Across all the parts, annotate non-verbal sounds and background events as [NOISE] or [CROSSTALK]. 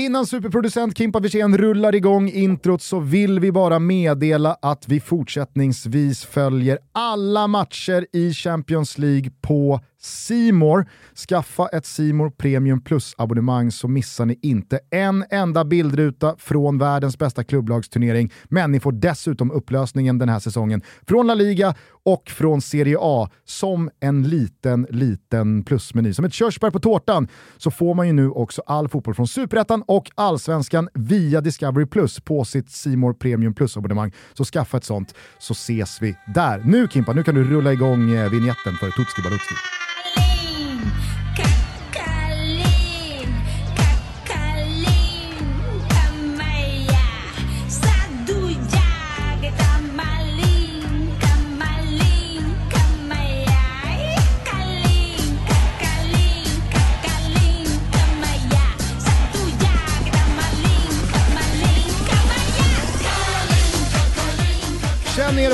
Innan superproducent Kimpa Wirsén rullar igång introt så vill vi bara meddela att vi fortsättningsvis följer alla matcher i Champions League på Simor. Skaffa ett Simor Premium Plus-abonnemang så missar ni inte en enda bildruta från världens bästa klubblagsturnering. Men ni får dessutom upplösningen den här säsongen från La Liga och från Serie A som en liten, liten plusmeny. Som ett körsbär på tårtan så får man ju nu också all fotboll från Superettan och Allsvenskan via Discovery Plus på sitt Simor Premium Plus-abonnemang. Så skaffa ett sånt så ses vi där. Nu Kimpa, nu kan du rulla igång eh, vinjetten vignetten för Tutski Balutski.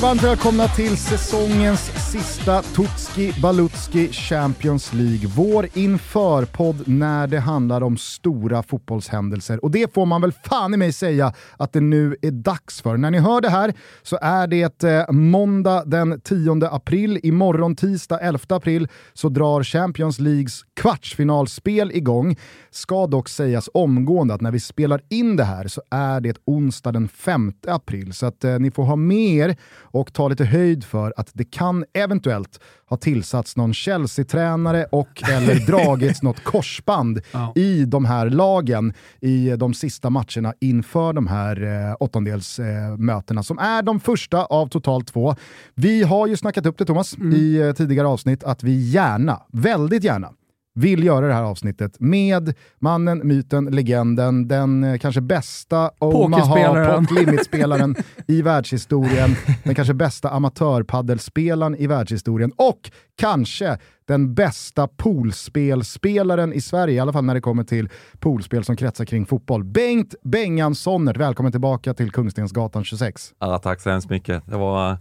Varmt välkomna till säsongens sista Tutski Balutski Champions League. Vår införpodd när det handlar om stora fotbollshändelser. Och det får man väl fan i mig säga att det nu är dags för. När ni hör det här så är det eh, måndag den 10 april. Imorgon tisdag 11 april så drar Champions Leagues kvartsfinalspel igång. Ska dock sägas omgående att när vi spelar in det här så är det onsdag den 5 april. Så att eh, ni får ha med er och ta lite höjd för att det kan eventuellt ha tillsatts någon Chelsea-tränare och [LAUGHS] eller dragits något korsband Ja. i de här lagen i de sista matcherna inför de här eh, åttondelsmötena som är de första av totalt två. Vi har ju snackat upp det Thomas i eh, tidigare avsnitt att vi gärna, väldigt gärna, vill göra det här avsnittet med mannen, myten, legenden, den eh, kanske bästa Omaha Limit-spelaren i [LAUGHS] världshistorien, den kanske bästa amatörpaddelspelaren i världshistorien och kanske den bästa poolspelspelaren i Sverige, i alla fall när det kommer till poolspel som kretsar kring fotboll. Bengt Bengan Sonnert, välkommen tillbaka till Kungstensgatan 26. Ja, tack så hemskt mycket. Det var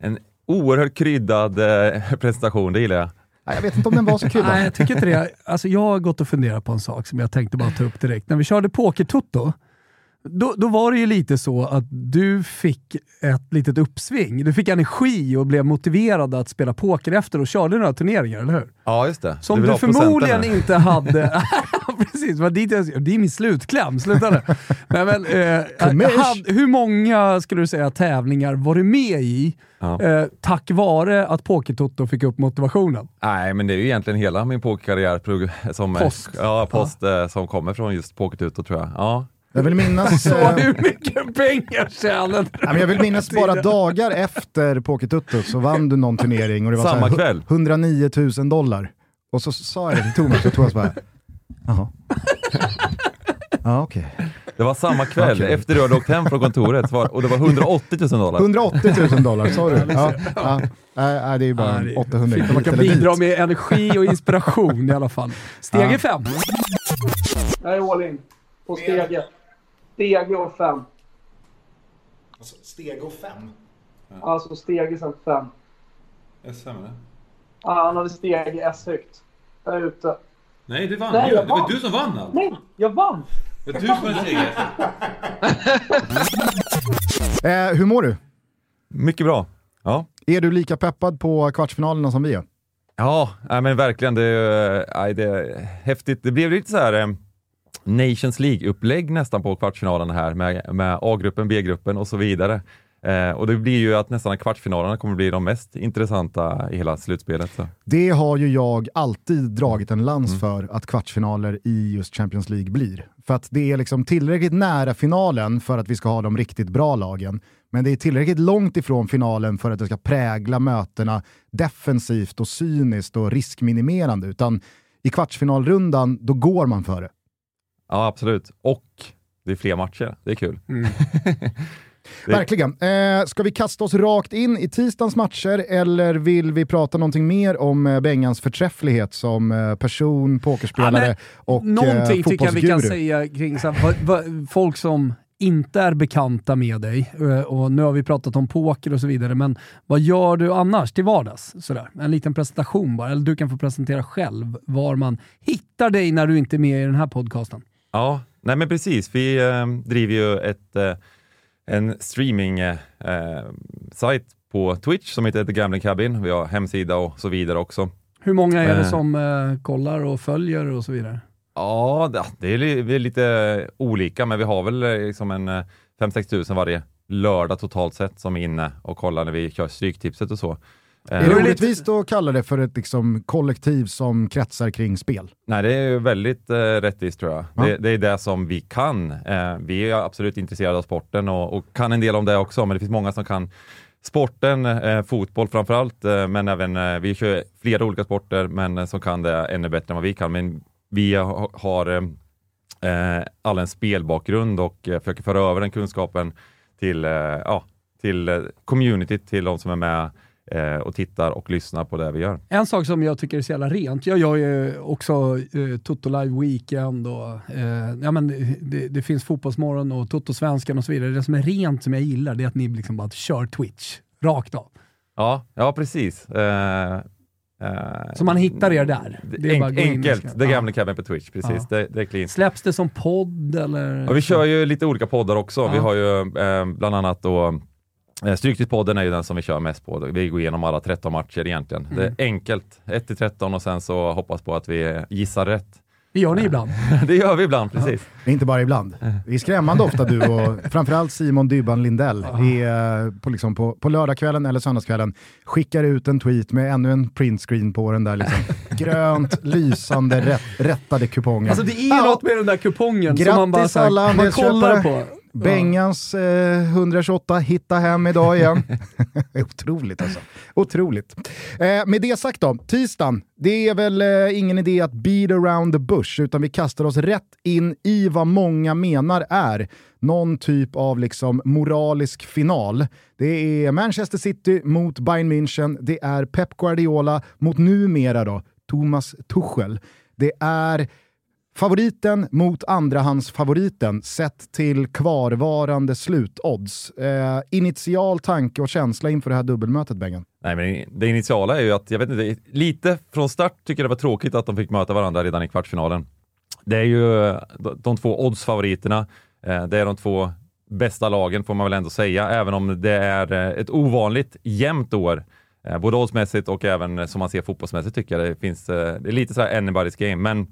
en oerhört kryddad eh, [LAUGHS] presentation, det gillar jag. Jag vet inte om den var så kul. [LAUGHS] Nej, jag tycker inte det. Alltså, jag har gått och funderat på en sak som jag tänkte bara ta upp direkt. När vi körde Pokertutto, då, då var det ju lite så att du fick ett litet uppsving. Du fick energi och blev motiverad att spela poker efter och körde några turneringar, eller hur? Ja, just det. Som du procenten förmodligen inte hade... [LAUGHS] [LAUGHS] Precis, det, var dit jag, det är min slutkläm. Sluta nu. Nej, men, eh, hade, hur många skulle du säga tävlingar var du med i Ja. eh, tack vare att Pokertoto fick upp motivationen? Nej, men det är ju egentligen hela min pokerkarriär som, Post. Ja, post eh, som kommer från just Pokertuto tror jag. Ja. Jag vill minnas... Så eh, hur mycket pengar tjänade du? Ja, jag vill minnas bara dagar efter Pokertutto så vann du någon turnering och det var Samma så här, kväll. 109 000 dollar. Och så sa jag det till Thomas och Thomas bara, jaha. Ja okej. Det var samma kväll, Okej. efter du hade åkt hem från kontoret var, och det var 180 000 dollar. 180 000 dollar, sa du? Ja, ja. Nej, nej, det är ju bara Ja, är 800 fint att Man kan bidra med energi och inspiration i alla fall. Steg Ja. fem. Jag är all in. På stege. Stege och fem. Steg och fem. Alltså stege sen fem. SM eller? Ah, han hade stege S högt. Jag är ute. Nej, du vann Nej, jag Det var vann. du som vann allt. Nej, jag vann! Det var du som hade seger. [LAUGHS] Eh, hur mår du? Mycket bra. Ja. Är du lika peppad på kvartsfinalerna som vi är? Ja, men verkligen. Det är, nej, det är häftigt. Det blev lite så här eh, Nations League-upplägg nästan på kvartsfinalen här med, med A-gruppen, B-gruppen och så vidare. Eh, och det blir ju att nästan kvartsfinalerna kommer bli de mest intressanta i hela slutspelet. Så. Det har ju jag alltid dragit en lans för att kvartsfinaler i just Champions League blir. För att det är liksom tillräckligt nära finalen för att vi ska ha de riktigt bra lagen. Men det är tillräckligt långt ifrån finalen för att det ska prägla mötena defensivt och cyniskt och riskminimerande. Utan i kvartsfinalrundan, då går man för det. Ja, absolut. Och det är fler matcher. Det är kul. Det- [LAUGHS] [LAUGHS] Verkligen. Eh, ska vi kasta oss rakt in i tisdagens matcher eller vill vi prata någonting mer om eh, Bengans förträfflighet som eh, person, pokerspelare Ja, och eh, Någonting tycker jag vi kan säga kring så här, vad, vad, folk som inte är bekanta med dig, eh, och nu har vi pratat om poker och så vidare, men vad gör du annars till vardags? Sådär. En liten presentation bara, eller du kan få presentera själv var man hittar dig när du inte är med i den här podcasten. Ja, Nej men precis, vi eh, driver ju ett, eh, en streaming eh, på Twitch som heter The Gambling Cabin. Vi har hemsida och så vidare också. Hur många är det Eh. som eh, kollar och följer och så vidare? Ja, det- är, li- vi är lite olika, men vi har väl eh, liksom en eh, 5-6 tusen varje lördag totalt sett som är inne och kollar när vi kör Stryktipset och så. Eh, Är det lite- orättvist att kalla det för ett liksom, kollektiv som kretsar kring spel? Nej, det är väldigt eh, rättvist tror jag. Ja. Det, det är det som vi kan. Eh, vi är absolut intresserade av sporten och, och kan en del om det också, men det finns många som kan sporten, eh, fotboll framförallt, eh, men även eh, vi kör flera olika sporter, men eh, som kan det ännu bättre än vad vi kan. Men vi ha, har eh, eh, alla en spelbakgrund och eh, försöker föra över den kunskapen till, eh, ja, till eh, communityt, till de som är med eh, och tittar och lyssnar på det vi gör. En sak som jag tycker är så jävla rent, jag gör ju också eh, Toto Live Weekend och eh, ja, men det, det finns Fotbollsmorgon och Toto-svenskan och så vidare. Det som är rent som jag gillar det är att ni liksom bara kör Twitch rakt av. Ja, ja precis. Eh, eh, Så man hittar er där. Det och enkelt, ja. Gambling Cabin på Twitch, precis. Det, det är clean. Släpps det som podd eller? Och vi kör ju lite olika poddar också. Vi Ja. har ju eh, bland annat då Stryktipspodden är ju den som vi kör mest på. Vi går igenom alla 13 matcher egentligen. Det Mm. är enkelt, 1-13 och sen så hoppas på att vi gissar rätt. Det gör ni ibland. [LAUGHS] det gör vi ibland, precis. Inte bara ibland. Det är skrämmande ofta du och framförallt Simon Dybban Lindell är på, liksom på, på lördagskvällen eller söndagskvällen skickar ut en tweet med ännu en printscreen på den där liksom [LAUGHS] grönt lysande rätt, rättade kupongen. Alltså det är Ja. något med den där kupongen som Grattis man bara så här, alla man kollar på. Bengans eh, 128 hitta hem idag igen. [LAUGHS] Otroligt alltså. Otroligt. Eh, med det sagt då, tisdagen, det är väl eh, ingen idé att beat around the bush, utan vi kastar oss rätt in i vad många menar är någon typ av liksom moralisk final. Det är Manchester City mot Bayern München, det är Pep Guardiola mot numera då Thomas Tuchel. Det är Favoriten mot andrahandsfavoriten sett till kvarvarande slutodds. Eh, initial tanke och känsla inför det här dubbelmötet, Bengan? Nej, men det initiala är ju att, jag vet inte, lite från start tycker jag det var tråkigt att de fick möta varandra redan i kvartsfinalen. Det är ju de- två oddsfavoriterna. Eh, det är de två bästa lagen får man väl ändå säga, även om det är eh, ett ovanligt jämnt år. Eh, både oddsmässigt och även som man ser fotbollsmässigt tycker jag det finns, det är lite så här anybody's game, men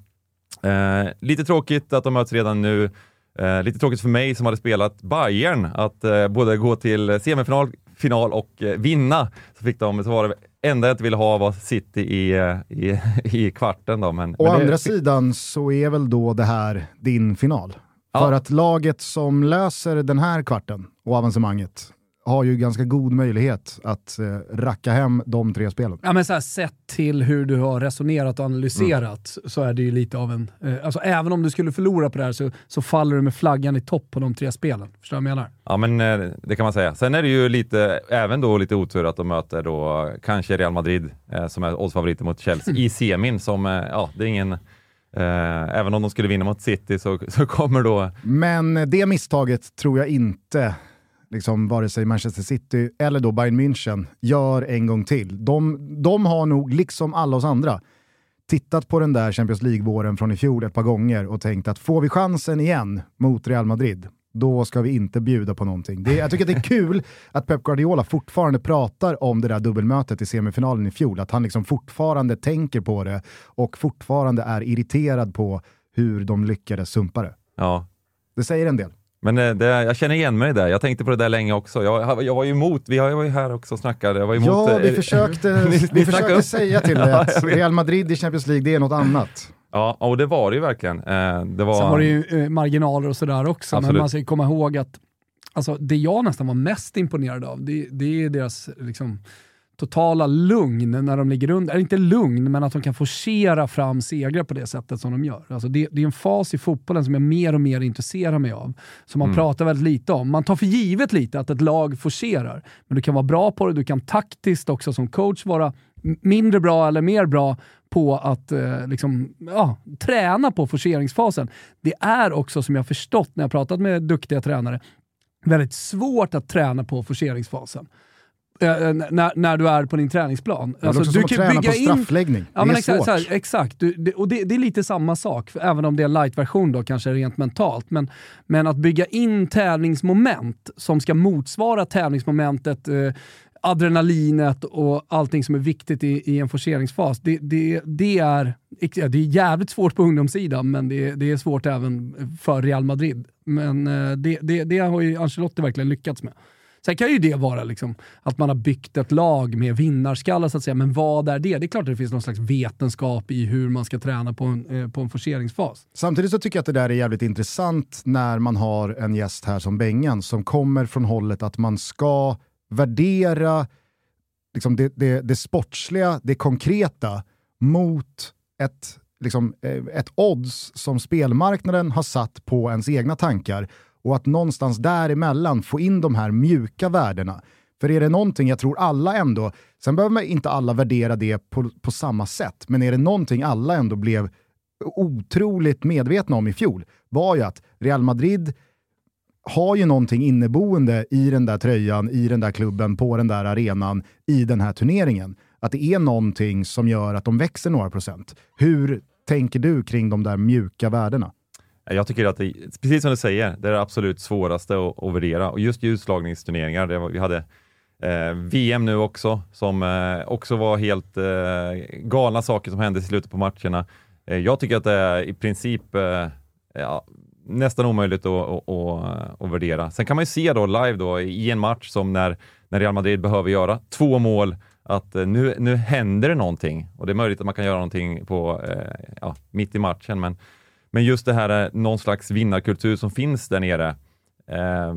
eh, lite tråkigt att de möts redan nu. Eh, lite tråkigt för mig som hade spelat Bayern att eh, både gå till semifinal, final och eh, vinna. Så fick de, så var det enda jag inte ville ha var City i, eh, i, [LAUGHS] i kvarten då. Men, Å men det- andra sidan så är väl då det här din final. Ja. För att laget som löser den här kvarten och avancemanget har ju ganska god möjlighet att eh, racka hem de tre spelen. Ja, men så här, sett till hur du har resonerat och analyserat så är det ju lite av en... Eh, alltså, även om du skulle förlora på det här så, så faller du med flaggan i topp på de tre spelen. Förstår du vad jag menar? Ja men eh, det kan man säga. Sen är det ju lite, även då lite otur att de möter då kanske Real Madrid eh, som är oddsfavoriter mot Chelsea i [LAUGHS] semin som, eh, ja det är ingen, eh, även om de skulle vinna mot City så, så kommer då, Men det misstaget tror jag inte liksom, vare sig Manchester City eller då Bayern München gör en gång till. De, de har nog, liksom alla oss andra, tittat på den där Champions League-våren från i fjol ett par gånger och tänkt att får vi chansen igen mot Real Madrid, då ska vi inte bjuda på någonting. Det, jag tycker att det är kul att Pep Guardiola fortfarande pratar om det där dubbelmötet i semifinalen i fjol, att han liksom fortfarande tänker på det och fortfarande är irriterad på hur de lyckades sumpa det. ja. Det säger en del. Men eh, det, jag känner igen mig det. Jag tänkte på det där länge också. Jag, jag var ju emot, vi har- jag var ju här också och snackade. Jag var emot, Ja, eh, vi försökte, [LAUGHS] Ni- vi försökte säga till [LAUGHS] dig att. Real Madrid i Champions League, det är något annat. Ja, och det var det ju verkligen. Eh, Det var, Sen var det ju eh, marginaler och sådär också, men Absolut. man ska komma ihåg att alltså, det jag nästan var mest imponerad av, det, det är deras liksom, totala lugn när de ligger under. Eller inte lugn, men att de kan forcera fram segrar på det sättet som de gör. Alltså det, det är en fas i fotbollen som jag mer och mer intresserar mig av. Som man pratar väldigt lite om. Man tar för givet lite att ett lag forcerar. Men du kan vara bra på det, du kan taktiskt också som coach vara mindre bra eller mer bra på att eh, liksom, ja, träna på forceringsfasen. Det är också, som jag förstått när jag pratat med duktiga tränare, väldigt svårt att träna på forceringsfasen. Eh, när, när du är på din träningsplan. Också som att träna på straffläggning. Ja, det är exakt, svårt. här, exakt. Du, det, och det, det är lite samma sak, även om det är en light-version då, kanske rent mentalt. Men, men att bygga in tävlingsmoment som ska motsvara tävlingsmomentet, eh, adrenalinet och allting som är viktigt i, i en forceringsfas. Det, det, det, är, det är jävligt svårt på ungdomssidan, men det, det är svårt även för Real Madrid. Men eh, det, det, det har ju Ancelotti verkligen lyckats med. Sen kan ju det vara liksom att man har byggt ett lag med vinnarskallar, så att säga. men vad är det? Det är klart att det finns någon slags vetenskap i hur man ska träna på en, eh, på en forceringsfas. Samtidigt så tycker jag att det där är jävligt intressant när man har en gäst här som Bengan som kommer från hållet att man ska värdera liksom det, det, det sportsliga, det konkreta mot ett, liksom, eh, ett odds som spelmarknaden har satt på ens egna tankar och att någonstans däremellan få in de här mjuka värdena. För är det någonting jag tror alla ändå, sen behöver man inte alla värdera det på, på samma sätt, men är det någonting alla ändå blev otroligt medvetna om i fjol var ju att Real Madrid har ju någonting inneboende i den där tröjan, i den där klubben, på den där arenan, i den här turneringen. Att det är någonting som gör att de växer några procent. Hur tänker du kring de där mjuka värdena? Jag tycker att det, precis som du säger, det är det absolut svåraste att, att värdera. Och just utslagningsturneringar, det vi hade eh, VM nu också, som eh, också var helt eh, galna saker som hände i slutet på matcherna. Eh, jag tycker att det är i princip eh, ja, nästan omöjligt att, att, att, att värdera. Sen kan man ju se då live då i en match som när, när Real Madrid behöver göra två mål, att eh, nu, nu händer det någonting. Och det är möjligt att man kan göra någonting på, eh, ja, mitt i matchen, men men just det här eh, någon slags vinnarkultur som finns där nere. Eh,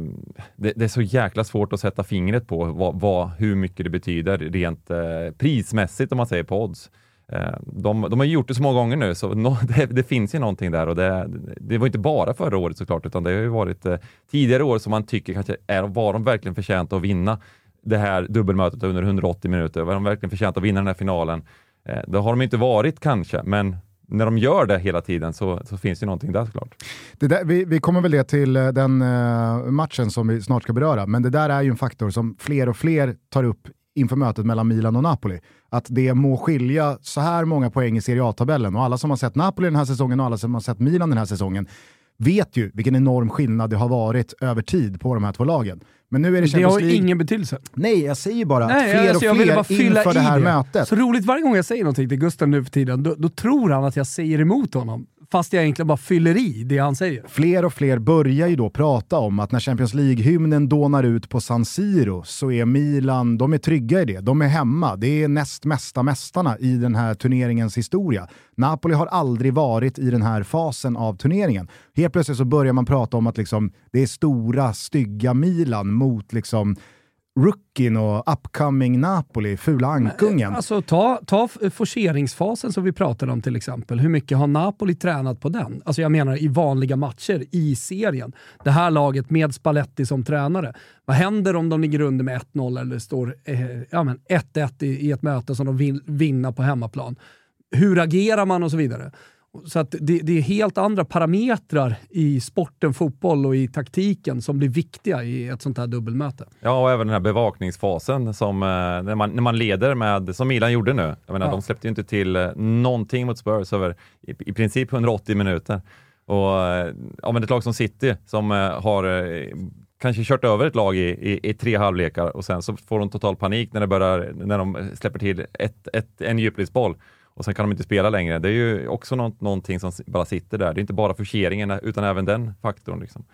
det, det, är så jäkla svårt att sätta fingret på vad, vad, hur mycket det betyder rent eh, prismässigt om man säger på odds. Eh, de, de har gjort det så många gånger nu så no, [LAUGHS] det, det, finns ju någonting där och det, det var inte bara förra året såklart utan det har ju varit eh, tidigare år som man tycker kanske är, var de verkligen förtjänta att vinna det här dubbelmötet under 180 minuter? Var de verkligen förtjänta att vinna den här finalen? Eh, det har de inte varit kanske, men när de gör det hela tiden så, så finns det någonting där såklart. Det där, vi, vi kommer väl det till eh, den uh, matchen som vi snart ska beröra, men det där är ju en faktor som fler och fler tar upp inför mötet mellan Milan och Napoli. Att det må skilja så här många poäng i Serie A-tabellen och alla som har sett Napoli den här säsongen och alla som har sett Milan den här säsongen vet ju vilken enorm skillnad det har varit över tid på de här två lagen. Men nu är det Det Champions har League. ingen betydelse. Nej, jag säger bara att Nej, fler alltså, jag och bara fler fylla inför i det här det. mötet. Så roligt varje gång jag säger någonting till Gustav nu för tiden, då, då tror han att jag säger emot honom. Fast jag egentligen bara fyller i det han säger. Fler och fler börjar ju då prata om att när Champions League-hymnen dånar ut på San Siro så är Milan, de är trygga i det. De är hemma. Det är näst mesta mästarna i den här turneringens historia. Napoli har aldrig varit i den här fasen av turneringen. Helt plötsligt så börjar man prata om att liksom, det är stora, stygga Milan mot liksom rookien och upcoming Napoli, fula ankungen. Alltså ta, ta forceringsfasen som vi pratade om till exempel. Hur mycket har Napoli tränat på den? Alltså jag menar i vanliga matcher i serien. Det här laget med Spalletti som tränare. Vad händer om de ligger under med 1-0 eller står eh, ja, 1-1 i, i ett möte som de vill vinna på hemmaplan? Hur agerar man och så vidare? Så att det, det är helt andra parametrar i sporten, fotboll och i taktiken som blir viktiga i ett sånt här dubbelmöte. Ja, och även den här bevakningsfasen som eh, när, man, när man leder med, som Milan gjorde nu. Jag menar, Ja. De släppte ju inte till eh, någonting mot Spurs över i, i princip 180 minuter. Och eh, ja, men ett lag som City som har kanske kört över ett lag i, i, i tre halvlekar och sen så får de total panik när, det börjar, när de släpper till ett, ett, en djupledsboll och sen kan de inte spela längre. Det är ju också något, någonting som bara sitter där. Det är inte bara forceringen utan även den faktorn. Liksom.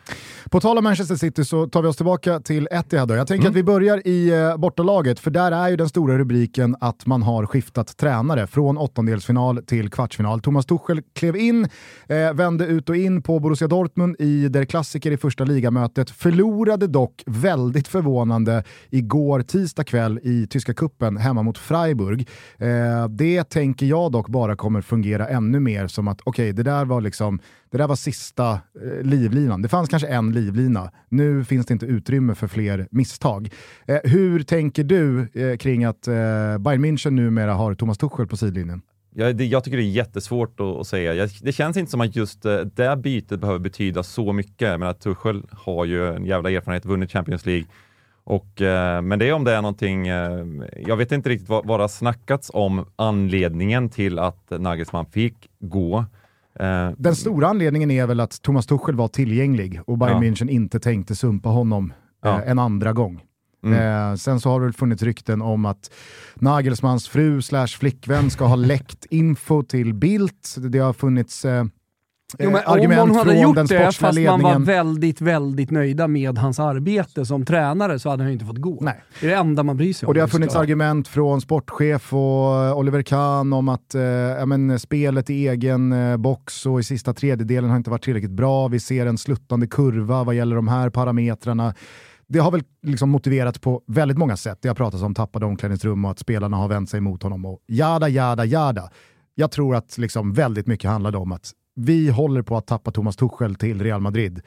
På tal om Manchester City så tar vi oss tillbaka till Etihad. Jag tänker att vi börjar i eh, bortalaget, för där är ju den stora rubriken att man har skiftat tränare från åttondelsfinal till kvartsfinal. Thomas Tuchel klev in, eh, vände ut och in på Borussia Dortmund i der klassiker i första ligamötet, förlorade dock väldigt förvånande igår tisdag kväll i tyska kuppen hemma mot Freiburg. Eh, det tänker jag dock bara kommer fungera ännu mer som att okej, det där var liksom det där var sista eh, livlinan. Det fanns kanske en livlina. Nu finns det inte utrymme för fler misstag. Eh, hur tänker du eh, kring att eh, Bayern München numera har Thomas Tuchel på sidlinjen? Jag, det, jag tycker det är jättesvårt att, att säga. Jag, det känns inte som att just eh, det bytet behöver betyda så mycket. Men att Tuchel har ju en jävla erfarenhet, vunnit Champions League och, eh, men det är om det är någonting, eh, jag vet inte riktigt vad, vad det har snackats om anledningen till att Nagelsmann fick gå. Eh, Den stora anledningen är väl att Thomas Tuchel var tillgänglig och Bayern Ja. München inte tänkte sumpa honom Ja. en andra gång. Mm. Eh, sen så har det funnits rykten om att Nagelsmans fru slash flickvän ska ha [LAUGHS] läckt info till Bildt. Det har funnits eh, Jo, men eh, om argument hon hade gjort den det, fast man var ledningen. väldigt, väldigt nöjda med hans arbete som tränare, så hade han ju inte fått gå. Nej. Det är det enda man bryr sig om. Och det har funnits argument från sportchef och eh, Oliver Kahn om att eh, ja, men, spelet i egen eh, box och i sista tredjedelen har inte varit tillräckligt bra. Vi ser en sluttande kurva vad gäller de här parametrarna. Det har väl liksom motiverats på väldigt många sätt. Det har pratats om tappade omklädningsrum och att spelarna har vänt sig mot honom och jada, jada, jada. Jag tror att liksom väldigt mycket handlade om att vi håller på att tappa Thomas Tuchel till Real Madrid.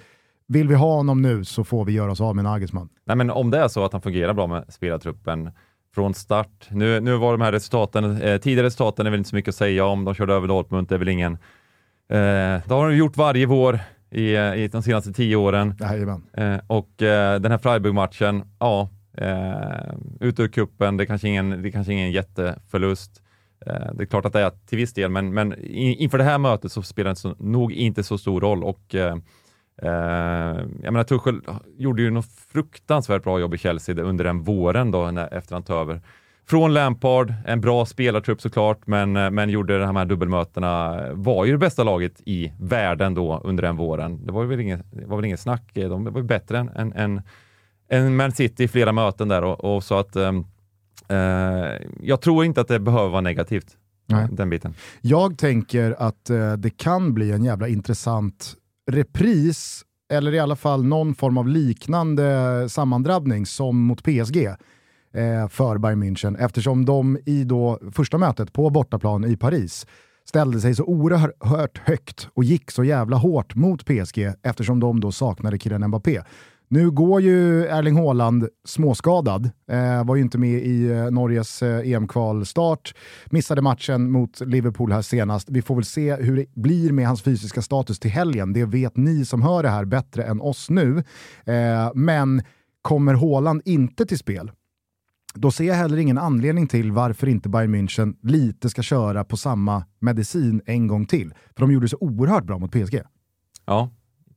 Vill vi ha honom nu så får vi göra oss av med Nagelsmann. Nej, men om det är så att han fungerar bra med spelartruppen från start. Nu, nu var de här resultaten, eh, tidigare resultaten är väl inte så mycket att säga om. De körde över Dortmund, det är väl ingen... Eh, det har de gjort varje vår i, i de senaste tio åren. Eh, och eh, den här Freiburg-matchen, ja, eh, ut ur kuppen, det är kanske ingen, det är kanske ingen jätteförlust. Eh, det är klart att det är till viss del, men, men inför det här mötet så spelar det så, nog inte så stor roll. Och, eh, eh, jag menar, Tuchel gjorde ju något fruktansvärt bra jobb i Chelsea under den våren då, när, efter han tog över. Från Lampard, en bra spelartrupp såklart, men, eh, men gjorde de här dubbelmötena, var ju det bästa laget i världen då under den våren. Det var väl inget, det var väl inget snack, de var ju bättre än, än, än, än Man City i flera möten där och, och så att eh, jag tror inte att det behöver vara negativt, Nej. den biten. Jag tänker att eh, det kan bli en jävla intressant repris, eller i alla fall någon form av liknande sammandrabbning som mot PSG eh, för Bayern München, eftersom de i då första mötet på bortaplan i Paris ställde sig så oerhört högt och gick så jävla hårt mot PSG eftersom de då saknade Kylian Mbappé. Nu går ju Erling Haaland småskadad, eh, var ju inte med i eh, Norges eh, EM-kvalstart, missade matchen mot Liverpool här senast. Vi får väl se hur det blir med hans fysiska status till helgen. Det vet ni som hör det här bättre än oss nu. Eh, men kommer Haaland inte till spel, då ser jag heller ingen anledning till varför inte Bayern München lite ska köra på samma medicin en gång till. För de gjorde så oerhört bra mot PSG. Ja,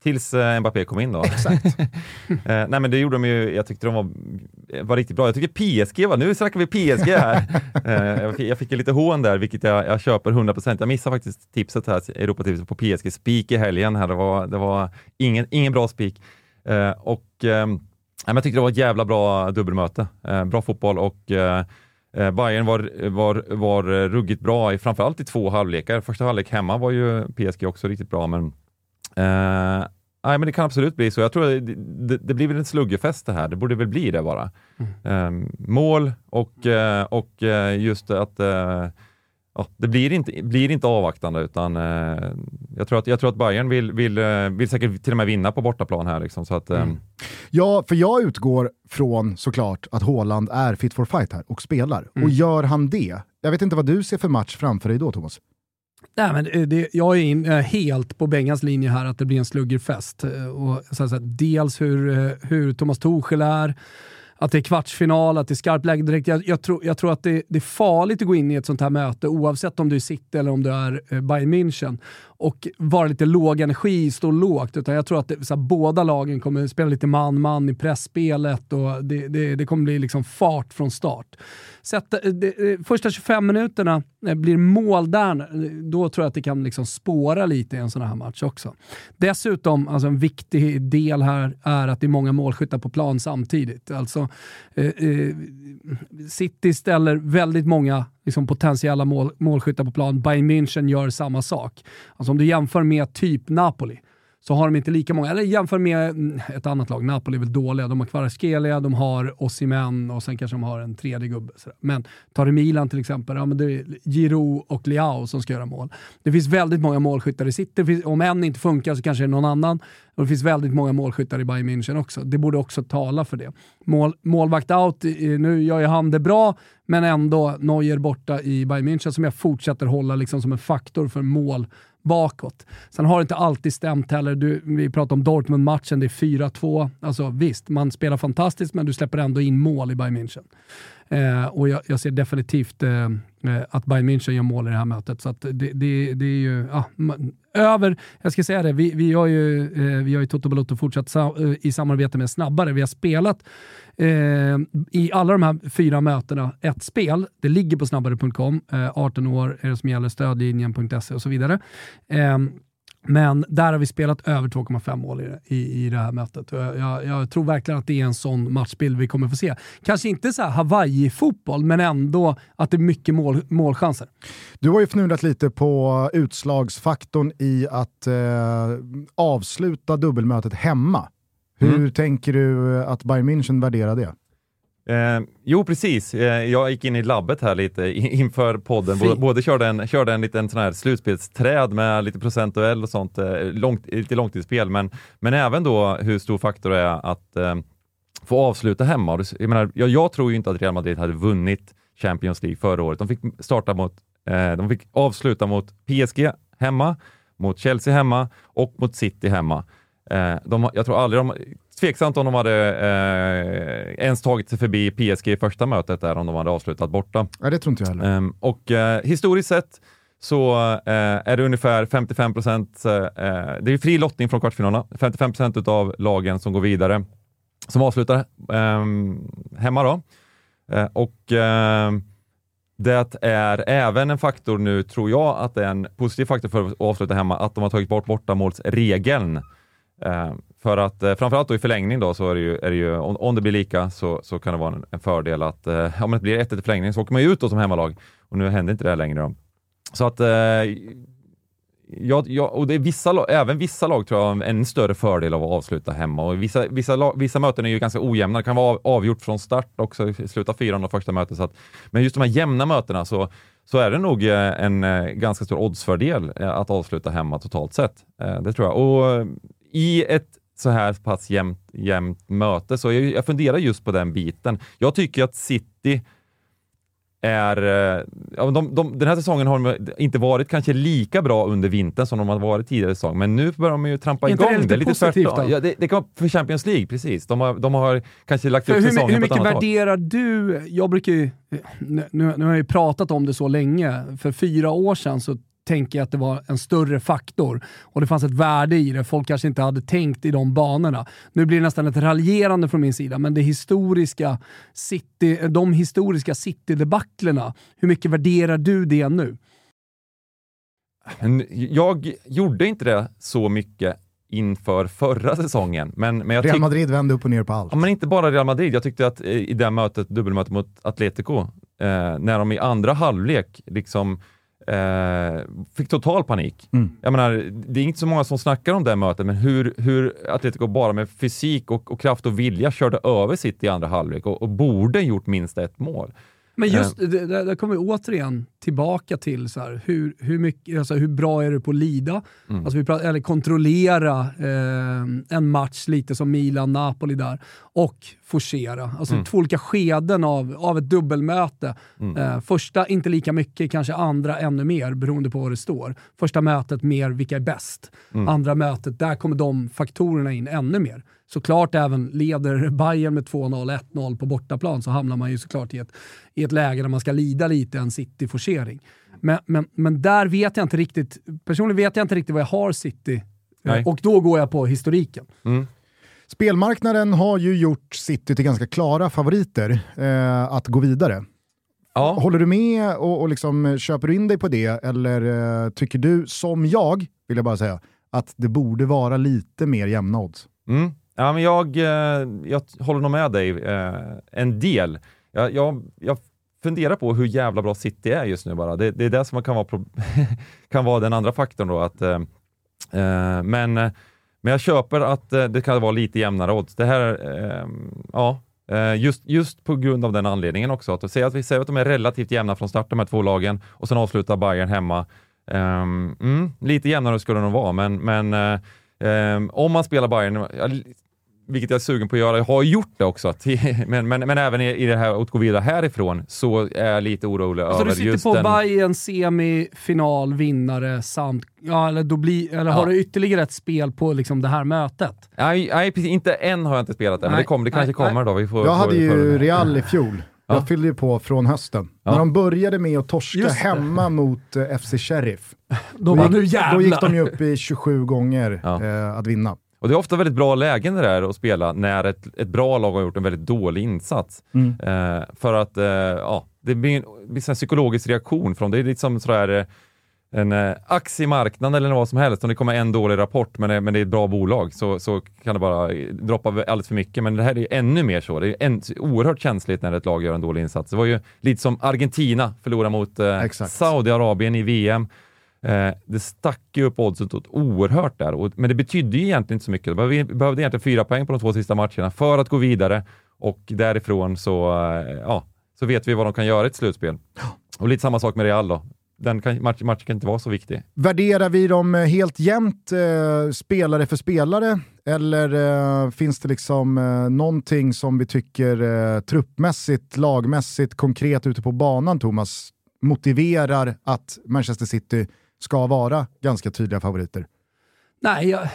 tills eh, Mbappé kom in då. Exakt. [LAUGHS] eh, nej men det gjorde de ju, jag tyckte de var, var riktigt bra. Jag tycker PSG var, nu snackar vi PSG här. [LAUGHS] eh, jag, fick, jag fick lite hån där, vilket jag, jag köper 100%. Jag missade faktiskt tipset här, Europatipset på PSG Speak i helgen här. Det var, det var ingen, ingen bra speak. Eh, och men jag tyckte det var ett jävla bra dubbelmöte. Eh, bra fotboll och eh, eh, Bayern var, var, var eh, ruggigt bra, i, framförallt i två halvlekar. Första halvlek hemma var ju PSG också riktigt bra, men Eh, nej, men det kan absolut bli så. Jag tror det, det, det blir väl en sluggerfest det här. Det borde väl bli det bara. Eh, mål och, eh, och eh, just att ja, det blir inte, blir inte avvaktande utan eh, jag, tror att, jag tror att Bayern vill, vill, vill säkert till och med vinna på bortaplan här. Liksom, så att, eh, Ja, för jag utgår från såklart att Haaland är fit for fight här och spelar. Och gör han det, jag vet inte vad du ser för match framför dig då Thomas? Nej, men det- jag är in, helt på Bengans linje här att det blir en sluggerfest. Eh, och så så dels hur, eh, hur Thomas Tuchel är, att det är kvartsfinal, att det är skarpt läge direkt. Jag, jag, tror, jag tror att det, det är farligt att gå in i ett sånt här möte oavsett om du är City eller om du är eh, Bayern München och vara lite låg energi, stå lågt. Utan jag tror att det, så här, båda lagen kommer spela lite man-man i pressspelet och det, det, det kommer bli liksom fart från start. Sätta, eh, det, eh, första 25 minuterna eh, blir mål där, då tror jag att det kan liksom spåra lite i en sån här match också. Dessutom, alltså en viktig del här är att det är många målskyttar på plan samtidigt. Alltså, eh, eh, City ställer väldigt många liksom, potentiella mål, målskyttar på plan. Bayern München gör samma sak. Alltså om du jämför med typ Napoli, så har de inte lika många. Eller jämför med mm, ett annat lag. Napoli är väl dåliga. De har Kvaratskhelia, de har Osimhen och sen kanske de har en tredje gubbe. sådär. Men tar du Milan till exempel, ja, men det är Giroud och Leao som ska göra mål. Det finns väldigt många målskyttar i City. Om en inte funkar så kanske det är någon annan. Och det finns väldigt många målskyttar i Bayern München också. Det borde också tala för det. Mål, målvakt out, eh, nu gör ju han det bra, men ändå Neuer borta i Bayern München som jag fortsätter hålla liksom som en faktor för mål bakåt. Sen har det inte alltid stämt heller. Du, vi pratade om Dortmund-matchen, det är 4-2. Alltså visst, man spelar fantastiskt men du släpper ändå in mål i Bayern München. Eh, och jag, jag ser definitivt eh, eh att Bayern München gör mål i det här mötet. Så att det, det, det är ju ah, man, över, jag ska säga det, vi, vi har ju, eh, vi har ju Toto Balotto fortsatt sa, eh, i samarbete med Snabbare. Vi har spelat eh, i alla de här fyra mötena ett spel. Det ligger på snabbare.com. Eh, 18 år är det som gäller, stödlinjen.se och så vidare. Ehm, men där har vi spelat över 2,5 mål i, i, i det här mötet. Jag, jag, jag tror verkligen att det är en sån matchbild vi kommer få se. Kanske inte så här Hawaii-fotboll, men ändå att det är mycket mål, målchanser. Du har ju fnulat lite på utslagsfaktorn i att eh, avsluta dubbelmötet hemma. Hur Mm. tänker du att Bayern München värderar det? Eh, jo, precis. Eh, jag gick in i labbet här lite [LAUGHS] inför podden. Både, både körde en, körde en liten sån här slutspelsträd med lite procentuell och sånt, eh, långt, lite långtidsspel, men, men även då hur stor faktor det är att eh, få avsluta hemma. Jag, menar, jag, jag tror ju inte att Real Madrid hade vunnit Champions League förra året. De fick starta mot, eh, de fick avsluta mot PSG hemma, mot Chelsea hemma och mot City hemma. Eh, de, jag tror aldrig de, tveksamt om de hade eh, ens tagit sig förbi PSG i första mötet där, om de hade avslutat borta. Ja, det tror inte jag heller. Ehm, och eh, historiskt sett så eh, är det ungefär 55 procent, eh, det är fri lottning från kvartsfinalerna, 55 procent av lagen som går vidare, som avslutar ehm, hemma då. Eh, och ehm, det är även en faktor nu, tror jag, att det är en positiv faktor för att avsluta hemma, att de har tagit bort bortamålsregeln. För att eh, framförallt då i förlängning då så är det ju, är det ju om, om det blir lika så, så kan det vara en, en fördel att eh, om det blir 1-1 i förlängning så åker man ju ut då som hemmalag och nu händer inte det här längre. Då. Så att eh, Ja, ja, och det är vissa, även vissa lag tror jag har en större fördel av att avsluta hemma. Och vissa, vissa, lag, vissa möten är ju ganska ojämna. Det kan vara av- avgjort från start också, sluta fyran de första mötet. Så att, men just de här jämna mötena så, så är det nog eh, en eh, ganska stor oddsfördel eh, att avsluta hemma totalt sett. Eh, Det tror jag. Och i ett så här pass jämnt, jämnt möte så jag, jag funderar just på den biten. Jag tycker att City är, eh, ja, de, de, den här säsongen har de inte varit kanske lika bra under vintern som de har varit tidigare säsong, men nu börjar de ju trampa Inte igång. Det är lite tvärtom. Ja, det, det kan vara för Champions League, precis. De har, de har kanske lagt För upp hur, säsongen hur på ett mycket annat värderar du, jag brukar ju, nu, nu nu har jag ju pratat om det så länge, för fyra år sedan så tänker jag att det var en större faktor och det fanns ett värde i det. Folk kanske inte hade tänkt i de banorna. Nu blir det nästan ett raljerande från min sida, men det historiska city, de historiska city-debaclerna, hur mycket värderar du det nu? Jag gjorde inte det så mycket inför förra säsongen, men, men jag Real Madrid vände upp och ner på allt. Ja, men inte bara Real Madrid. Jag tyckte att eh, i det här mötet, dubbelmötet mot Atletico, eh, när de i andra halvlek liksom eh, fick total panik. Mm. Jag menar, det är inte så många som snackar om det mötet, men hur, hur Atletico bara med fysik och, och kraft och vilja körde över City i andra halvlek och, och borde gjort minst ett mål. Men just det, där kommer vi återigen tillbaka till så här, hur, hur, mycket, alltså hur bra är du på att lida? Mm. Alltså vi pratar, eller kontrollera eh, en match lite som Milan-Napoli där och forcera. Alltså Mm. två olika skeden av, av ett dubbelmöte. Mm. Eh, första inte lika mycket, kanske andra ännu mer beroende på vad det står. Första mötet mer vilka är bäst. Mm. Andra mötet, där kommer de faktorerna in ännu mer. Såklart även leder Bayern med 2-0, 1-0 på bortaplan så hamnar man ju såklart i ett, i ett läge där man ska lida lite en City-forcering. Men, men, men där vet jag inte riktigt, personligen vet jag inte riktigt vad jag har City. Eh, Nej. Och då går jag på historiken. Mm. Spelmarknaden har ju gjort City till ganska klara favoriter eh, att gå vidare. Ja. Håller du med och, och liksom, köper du in dig på det eller eh, tycker du, som jag, vill jag bara säga, att det borde vara lite mer jämna odds? Mm. Ja, men jag, eh, jag håller nog med dig eh, en del. Jag, jag, jag funderar på hur jävla bra City är just nu bara. Det, det är det som kan vara, [LAUGHS] kan vara den andra faktorn då. Att, eh, eh men, men jag köper att det kan vara lite jämnare odds. Det här, eh, ja, just, just på grund av den anledningen också. Att säga att vi säger att de är relativt jämna från start de här två lagen och sen avslutar Bayern hemma. Mm, lite jämnare skulle det nog vara, men, men eh, Ehm, om man spelar Bayern, vilket jag är sugen på att göra, jag har gjort det också, [LAUGHS] men, men, men även i, i det här att gå vidare härifrån så är jag lite orolig Så över Alltså, du sitter just på den... Bayern semifinal, vinnare samt... Ja, eller, då blir, eller har Ja. du ytterligare ett spel på liksom det här mötet? Nej, nej precis, inte än har jag inte spelat det, men Nej, det, kommer, det kanske nej, kommer då. Vi får, Jag får- hade ju Real i fjol. Ja. Jag fyllde ju på från hösten. Ja. När de började med att torska hemma mot eh, FC Sheriff. Då gick, nu då gick de ju upp i 27 gånger Ja. eh, att vinna. Och det är ofta väldigt bra lägen det där att spela när ett, ett bra lag har gjort en väldigt dålig insats. Mm. Eh, för att eh, ja, det blir en, det blir en psykologisk reaktion från det. är lite som sådär, eh, en eh, aktiemarknad eller vad som helst. Om det kommer en dålig rapport men, det- men det är ett bra bolag så, så kan det bara eh, droppa alldeles för mycket. Men det här är ännu mer så. Det är en, oerhört känsligt när ett lag gör en dålig insats. Det var ju lite som Argentina förlorade mot eh. Saudiarabien i VM. Eh, det stack ju upp oddset oerhört där, och, men det betydde ju egentligen inte så mycket. Behövde, behövde egentligen fyra poäng på de två sista matcherna för att gå vidare och därifrån så, eh, ja, så vet vi vad de kan göra i ett slutspel. Och lite samma sak med Real då. Den kan, match, matchen kan inte vara så viktig. Värderar vi dem eh, helt jämnt eh, spelare för spelare? Eller eh, finns det liksom eh, någonting som vi tycker eh, truppmässigt, lagmässigt, konkret ute på banan, Thomas, motiverar att Manchester City ska vara ganska tydliga favoriter? Nej, jag,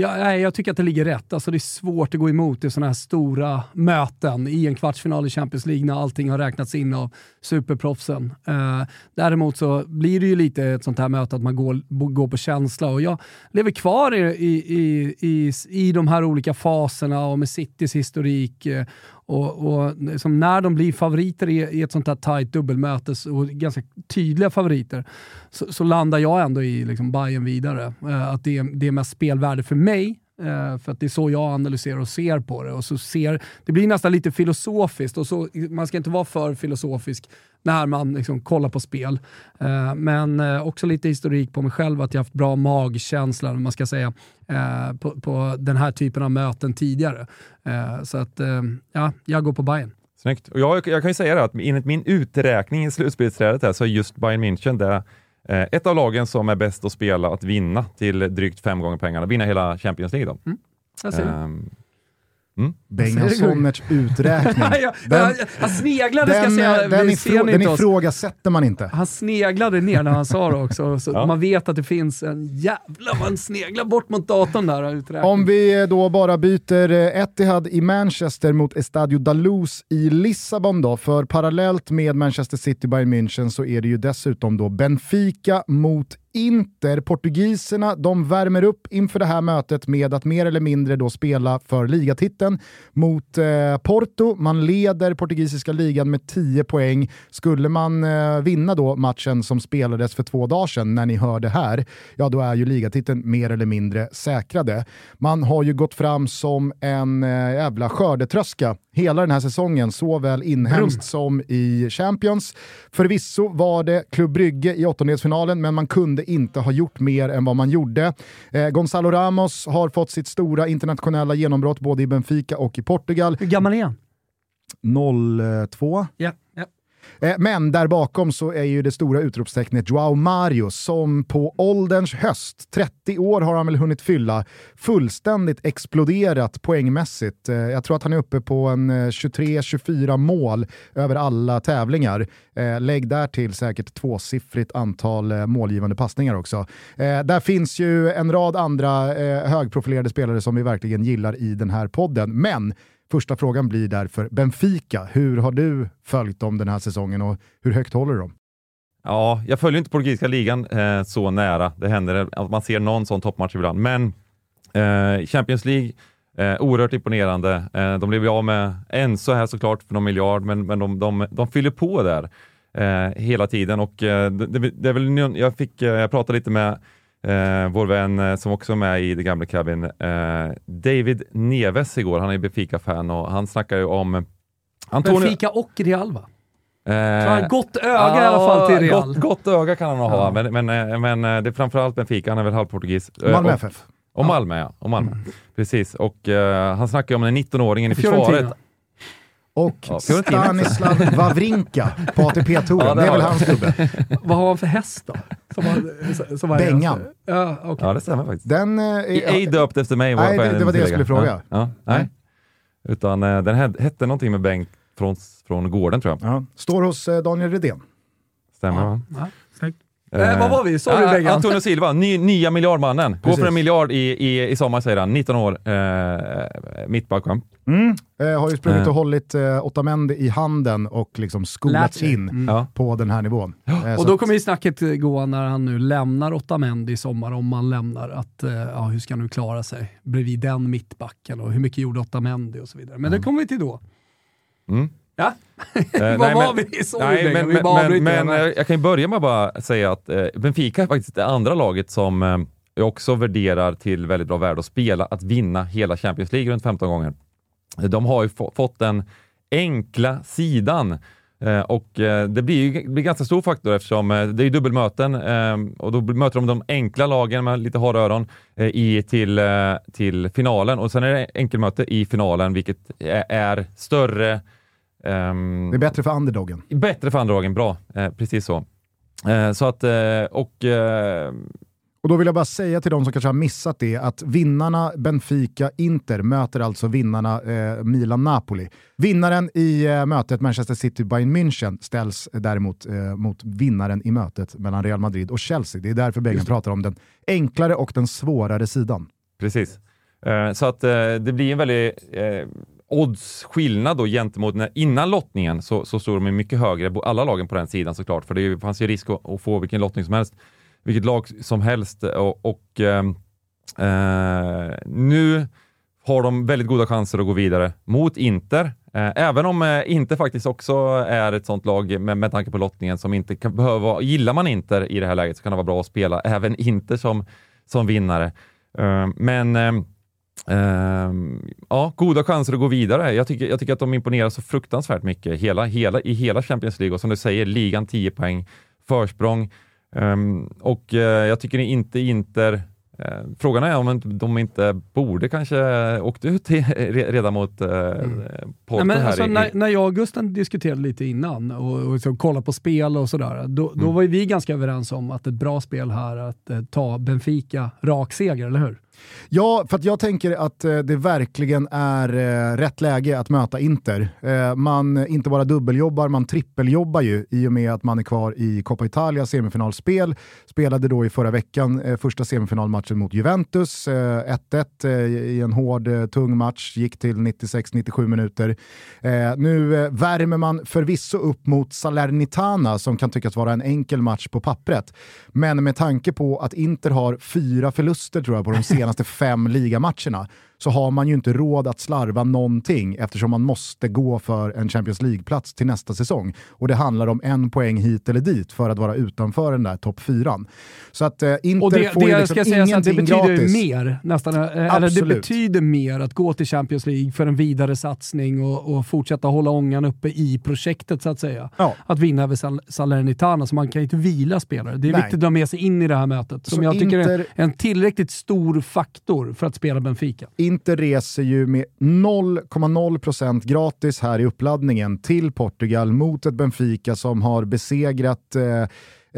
jag, nej, jag tycker att det ligger rätt. Alltså, det är svårt att gå emot i sådana här stora möten i en kvartsfinal i Champions League när allting har räknats in av superproffsen. Eh, däremot så blir det ju lite ett sånt här möte att man går, går på känsla och jag lever kvar i, i, i, i, i de här olika faserna och med Citys historik eh, och, och liksom när de blir favoriter i, i ett sånt här tight dubbelmöte och ganska tydliga favoriter så, så landar jag ändå i liksom Bayern vidare. Eh, att det det är mest spelvärde för mig eh, för att det är så jag analyserar och ser på det. Och så ser, det blir nästan lite filosofiskt och så, man ska inte vara för filosofisk när man liksom kollar på spel. Eh, men eh, också lite historik på mig själv, att jag haft bra magkänsla, man ska säga, på, på den här typen av möten tidigare. Så att, ja, jag går på Bayern. Snyggt. Och jag, jag kan ju säga det att enligt min uträkning i slutspelsträdet här så är just Bayern München det ett av lagen som är bäst att spela att vinna till drygt fem gånger pengarna, vinna hela Champions League då. Jag Ehm, Bengan? Sonnerts uträkning. [LAUGHS] Den- han sneglade ska jag Den, säga, eh, den, ifrå den ifrågasätter man inte. Han sneglade ner när han sa det också, [LAUGHS] så Ja. man vet att det finns en jävla... Man sneglar bort mot datorn där uträkning. Om vi eh, då bara byter eh, Etihad i Manchester mot Estadio da Luz i Lissabon då, för parallellt med Manchester City Bayern München så är det ju dessutom då Benfica mot Inter. Portugiserna de värmer upp inför det här mötet med att mer eller mindre då spela för ligatiteln mot eh, Porto. Man leder portugisiska ligan med 10 poäng. Skulle man eh, vinna då matchen som spelades för två dagar sedan när ni hör det här, ja då är ju ligatiteln mer eller mindre säkrade. Man har ju gått fram som en eh, jävla skördetröska hela den här säsongen, såväl inhemskt som i Champions. Förvisso var det Club Brygge i åttondelsfinalen, men man kunde inte ha gjort mer än vad man gjorde. Eh, Gonzalo Ramos har fått sitt stora internationella genombrott både i Benfica och i Portugal. Hur gammal är han? 02. Ja. Eh, men där bakom så är ju det stora utropstecknet Joao Mario som på ålderns höst, 30 år har han väl hunnit fylla, fullständigt exploderat poängmässigt. Eh, jag tror att han är uppe på en eh, 23-24 mål över alla tävlingar. Lägg där till säkert tvåsiffrigt antal målgivande passningar också. Där finns ju en rad andra högprofilerade spelare som vi verkligen gillar i den här podden. Men Första frågan blir därför Benfica. Hur har du följt dem den här säsongen och hur högt håller du dem? Ja, jag följer inte portugisiska ligan eh, så nära. Det händer att man ser någon sån toppmatch ibland, men eh, Champions League, eh, oerhört imponerande. Eh, de blev ju av med en så här såklart för någon miljard, men, men de, de, de fyller på där eh, hela tiden och eh, det, det, är väl, jag, fick, eh, jag pratade lite med Eh, vår vän eh, som också är med i The Gamla Cabin, eh, David Neves igår, han är Benfica-fan och han snackar ju om Antonio... Benfica och Real va? Eh, gott öga i alla fall till Real. Gott, gott öga kan han nog ha, Ja. men, men, eh, men eh, det är framförallt Benfica, han är väl halvportugis. Eh, Malmö FF. och Malmö ja, och Malmö. Precis, och eh, han snackar ju om den 19-åringen i försvaret. Och Ja. Stanislav Wawrinka på ATP-touren. Ja, det det är väl hans gubbe. [LAUGHS] Vad har han för häst då? Som han, som han Bengan. Ja, okej. Ja, det stämmer faktiskt. Den, eh, är, Ej döpt efter mig. Nej, det- jag det var det jag skulle fråga. Ja, ja, nej. Utan eh, den hette någonting med Bengt från, från gården tror jag. ja, står hos eh, Daniel Redén. Stämmer va? Snyggt. Eh, vad var vi? Sorry, ah, Bengan. Antonio Silva, ny, nya miljardmannen. Går Precis. för en miljard i, i, i sommar säger han. 19 år, eh, mittback va? Mm. Eh, har ju sprungit Eh. och hållit eh, Otamendi i handen och liksom skolats in Mm. På den här nivån. Eh, Och då kommer ju snacket gå när han nu lämnar Otamendi i sommar, om man lämnar, att eh, ja, hur ska han nu klara sig bredvid den mittbacken och hur mycket gjorde Otamendi och så vidare. Men det kommer vi till då. Mm. Ja, Eh, [LAUGHS] vad nej, var men- vi? Sorry Nej, men, vi bara men, men, eh, jag kan ju börja med att bara säga att eh, Benfica är faktiskt det andra laget som eh, jag också värderar till väldigt bra värde att spela, att vinna hela Champions League runt 15 gånger. De har ju få, fått den enkla sidan eh, och eh, det blir ju blir ganska stor faktor eftersom eh, det är ju dubbelmöten eh, och då möter de de enkla lagen med lite hårda öron i, till, till finalen och sen är det enkelmöte i finalen vilket är, är större ehm, Det är bättre för underdogen. Bättre för underdogen, bra. Eh, precis så. Eh, så att, eh, och eh, Och då vill jag bara säga till de som kanske har missat det att vinnarna Benfica-Inter möter alltså vinnarna eh, Milan-Napoli. Vinnaren i eh, mötet Manchester City-Bayern München ställs däremot mot vinnaren i mötet mellan Real Madrid och Chelsea. Det är därför Bengan pratar om den enklare och den svårare sidan. precis. Så att det blir en väldigt Odds oddsskillnad då gentemot när, innan lottningen så, så stod de ju mycket högre, alla lagen på den sidan såklart, för det fanns ju risk att, att få vilken lottning som helst, vilket lag som helst eh, och, och ehm, eh, nu har de väldigt goda chanser att gå vidare mot Inter. Eh, även om eh, Inter faktiskt också är ett sånt lag med, med tanke på lottningen som inte kan behöva, gillar man Inter i det här läget så kan det vara bra att spela även Inter som, som vinnare. Eh, men ehm, eh, ja, goda chanser att gå vidare. Jag tycker, jag tycker att de imponerar så fruktansvärt mycket hela, hela, i hela Champions League och som du säger, ligan 10 poäng försprång. Um, och eh, jag tycker inte Inter eh, Frågan är om de inte borde kanske åkt ut redan mot eh, Porto Nej, alltså, i, när, när jag och Gusten diskuterade lite innan och, och så kollade på spel och sådär, då, då Mm. var ju vi ganska överens om att ett bra spel här att ta Benfica rak seger, eller hur? Ja, för att jag tänker att eh, det verkligen är eh, rätt läge att möta Inter. Eh, man inte bara dubbeljobbar, man trippeljobbar ju i och med att man är kvar i Coppa Italia semifinalspel. Spelade då i förra veckan eh, första semifinalmatchen mot Juventus. Eh, 1-1 eh, i en hård, eh, tung match, gick till 96-97 minuter. Eh, nu eh, värmer man förvisso upp mot Salernitana som kan tyckas vara en enkel match på pappret. Men med tanke på att Inter har fyra förluster tror jag på de senaste [LAUGHS] senaste fem ligamatcherna så har man ju inte råd att slarva någonting eftersom man måste gå för en Champions League-plats till nästa säsong. Och det handlar om en poäng hit eller dit för att vara utanför den där topp fyran. Så att eh, Inter Och det, får ju det liksom ska att det ingenting betyder gratis. mer, nästan, eh, eller det betyder mer att gå till Champions League för en vidare satsning och, och fortsätta hålla ångan uppe i projektet så att säga. Ja. Att vinna över Sal- Salernitana, så man kan ju inte vila spelare. Det är Nej. viktigt att ha med sig in i det här mötet, som Så jag tycker är Inter- en tillräckligt stor faktor för att spela Benfica. Inter reser ju med 0,0% gratis här i uppladdningen till Portugal mot ett Benfica som har besegrat eh,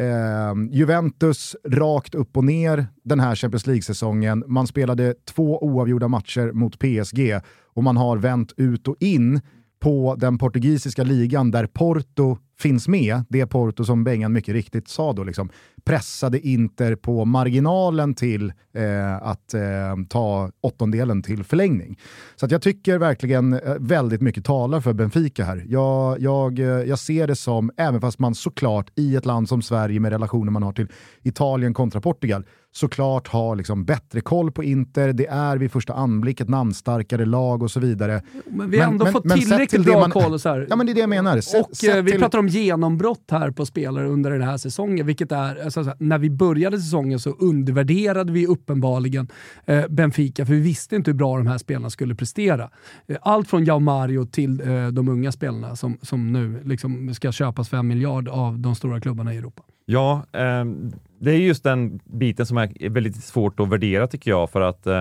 eh, Juventus rakt upp och ner den här Champions League-säsongen. Man spelade två oavgjorda matcher mot PSG och man har vänt ut och in på den portugisiska ligan där Porto finns med, det Porto som Bengan mycket riktigt sa då, liksom, pressade Inter på marginalen till eh, att eh, ta åttondelen till förlängning. Så att jag tycker verkligen eh, väldigt mycket talar för Benfica här. Jag, jag, eh, jag ser det som, även fast man såklart i ett land som Sverige med relationer man har till Italien kontra Portugal, såklart har liksom bättre koll på Inter, det är vid första anblick ett namnstarkare lag och så vidare. Men vi har ändå men- fått men tillräckligt till bra man- koll. Så här. Ja men det är det jag menar. Sett- och sett eh, vi till- pratar om genombrott här på spelare under den här säsongen, vilket är, alltså, så här, när vi började säsongen så undervärderade vi uppenbarligen eh, Benfica, för vi visste inte hur bra de här spelarna skulle prestera. Eh, allt från Jao Mario till eh, de unga spelarna som, som nu liksom ska köpas för en miljard av de stora klubbarna i Europa. Ja, ehm, det är just den biten som är väldigt svårt att värdera tycker jag, för att eh,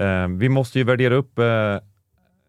eh, vi måste ju värdera upp eh,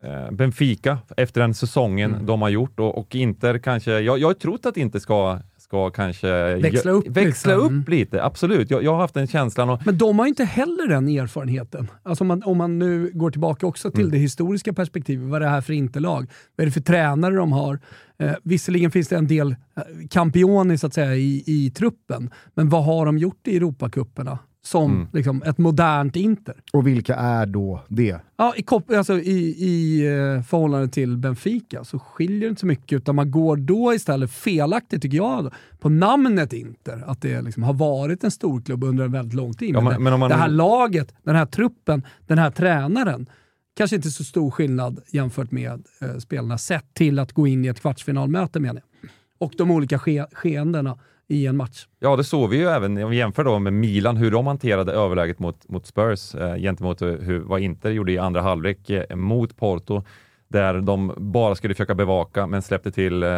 eh, Benfica efter den säsongen Mm. de har gjort och, och Inter kanske, jag, jag har trott att Inter ska, ska kanske Växla upp växla liksom. upp Mm. lite, absolut. Jag, jag har haft den känslan och Men de har inte heller den erfarenheten. Alltså om, man, om man nu går tillbaka också till det historiska perspektivet. Vad är det här för interlag? Vad är det för tränare de har? Eh, visserligen finns det en del eh, campioni så att säga i, i truppen, men vad har de gjort i Europacuperna som liksom, ett modernt Inter? Och vilka är då det? Ja, i, alltså i, i eh, förhållande till Benfica så skiljer det inte så mycket, utan man går då istället felaktigt, tycker jag, på namnet Inter. Att det liksom har varit en storklubb under en väldigt lång tid. Ja, men- det, men man- det här laget, den här truppen, den här tränaren, kanske inte så stor skillnad jämfört med eh, spelarna, sett till att gå in i ett kvartsfinalmöte menar jag. Och de olika ske- skeendena i en match. Ja, det såg vi ju även om vi jämför då med Milan, hur de hanterade överläget mot, mot Spurs eh, gentemot eh, hur, vad Inter gjorde i andra halvlek eh, mot Porto, där de bara skulle försöka bevaka men släppte till eh,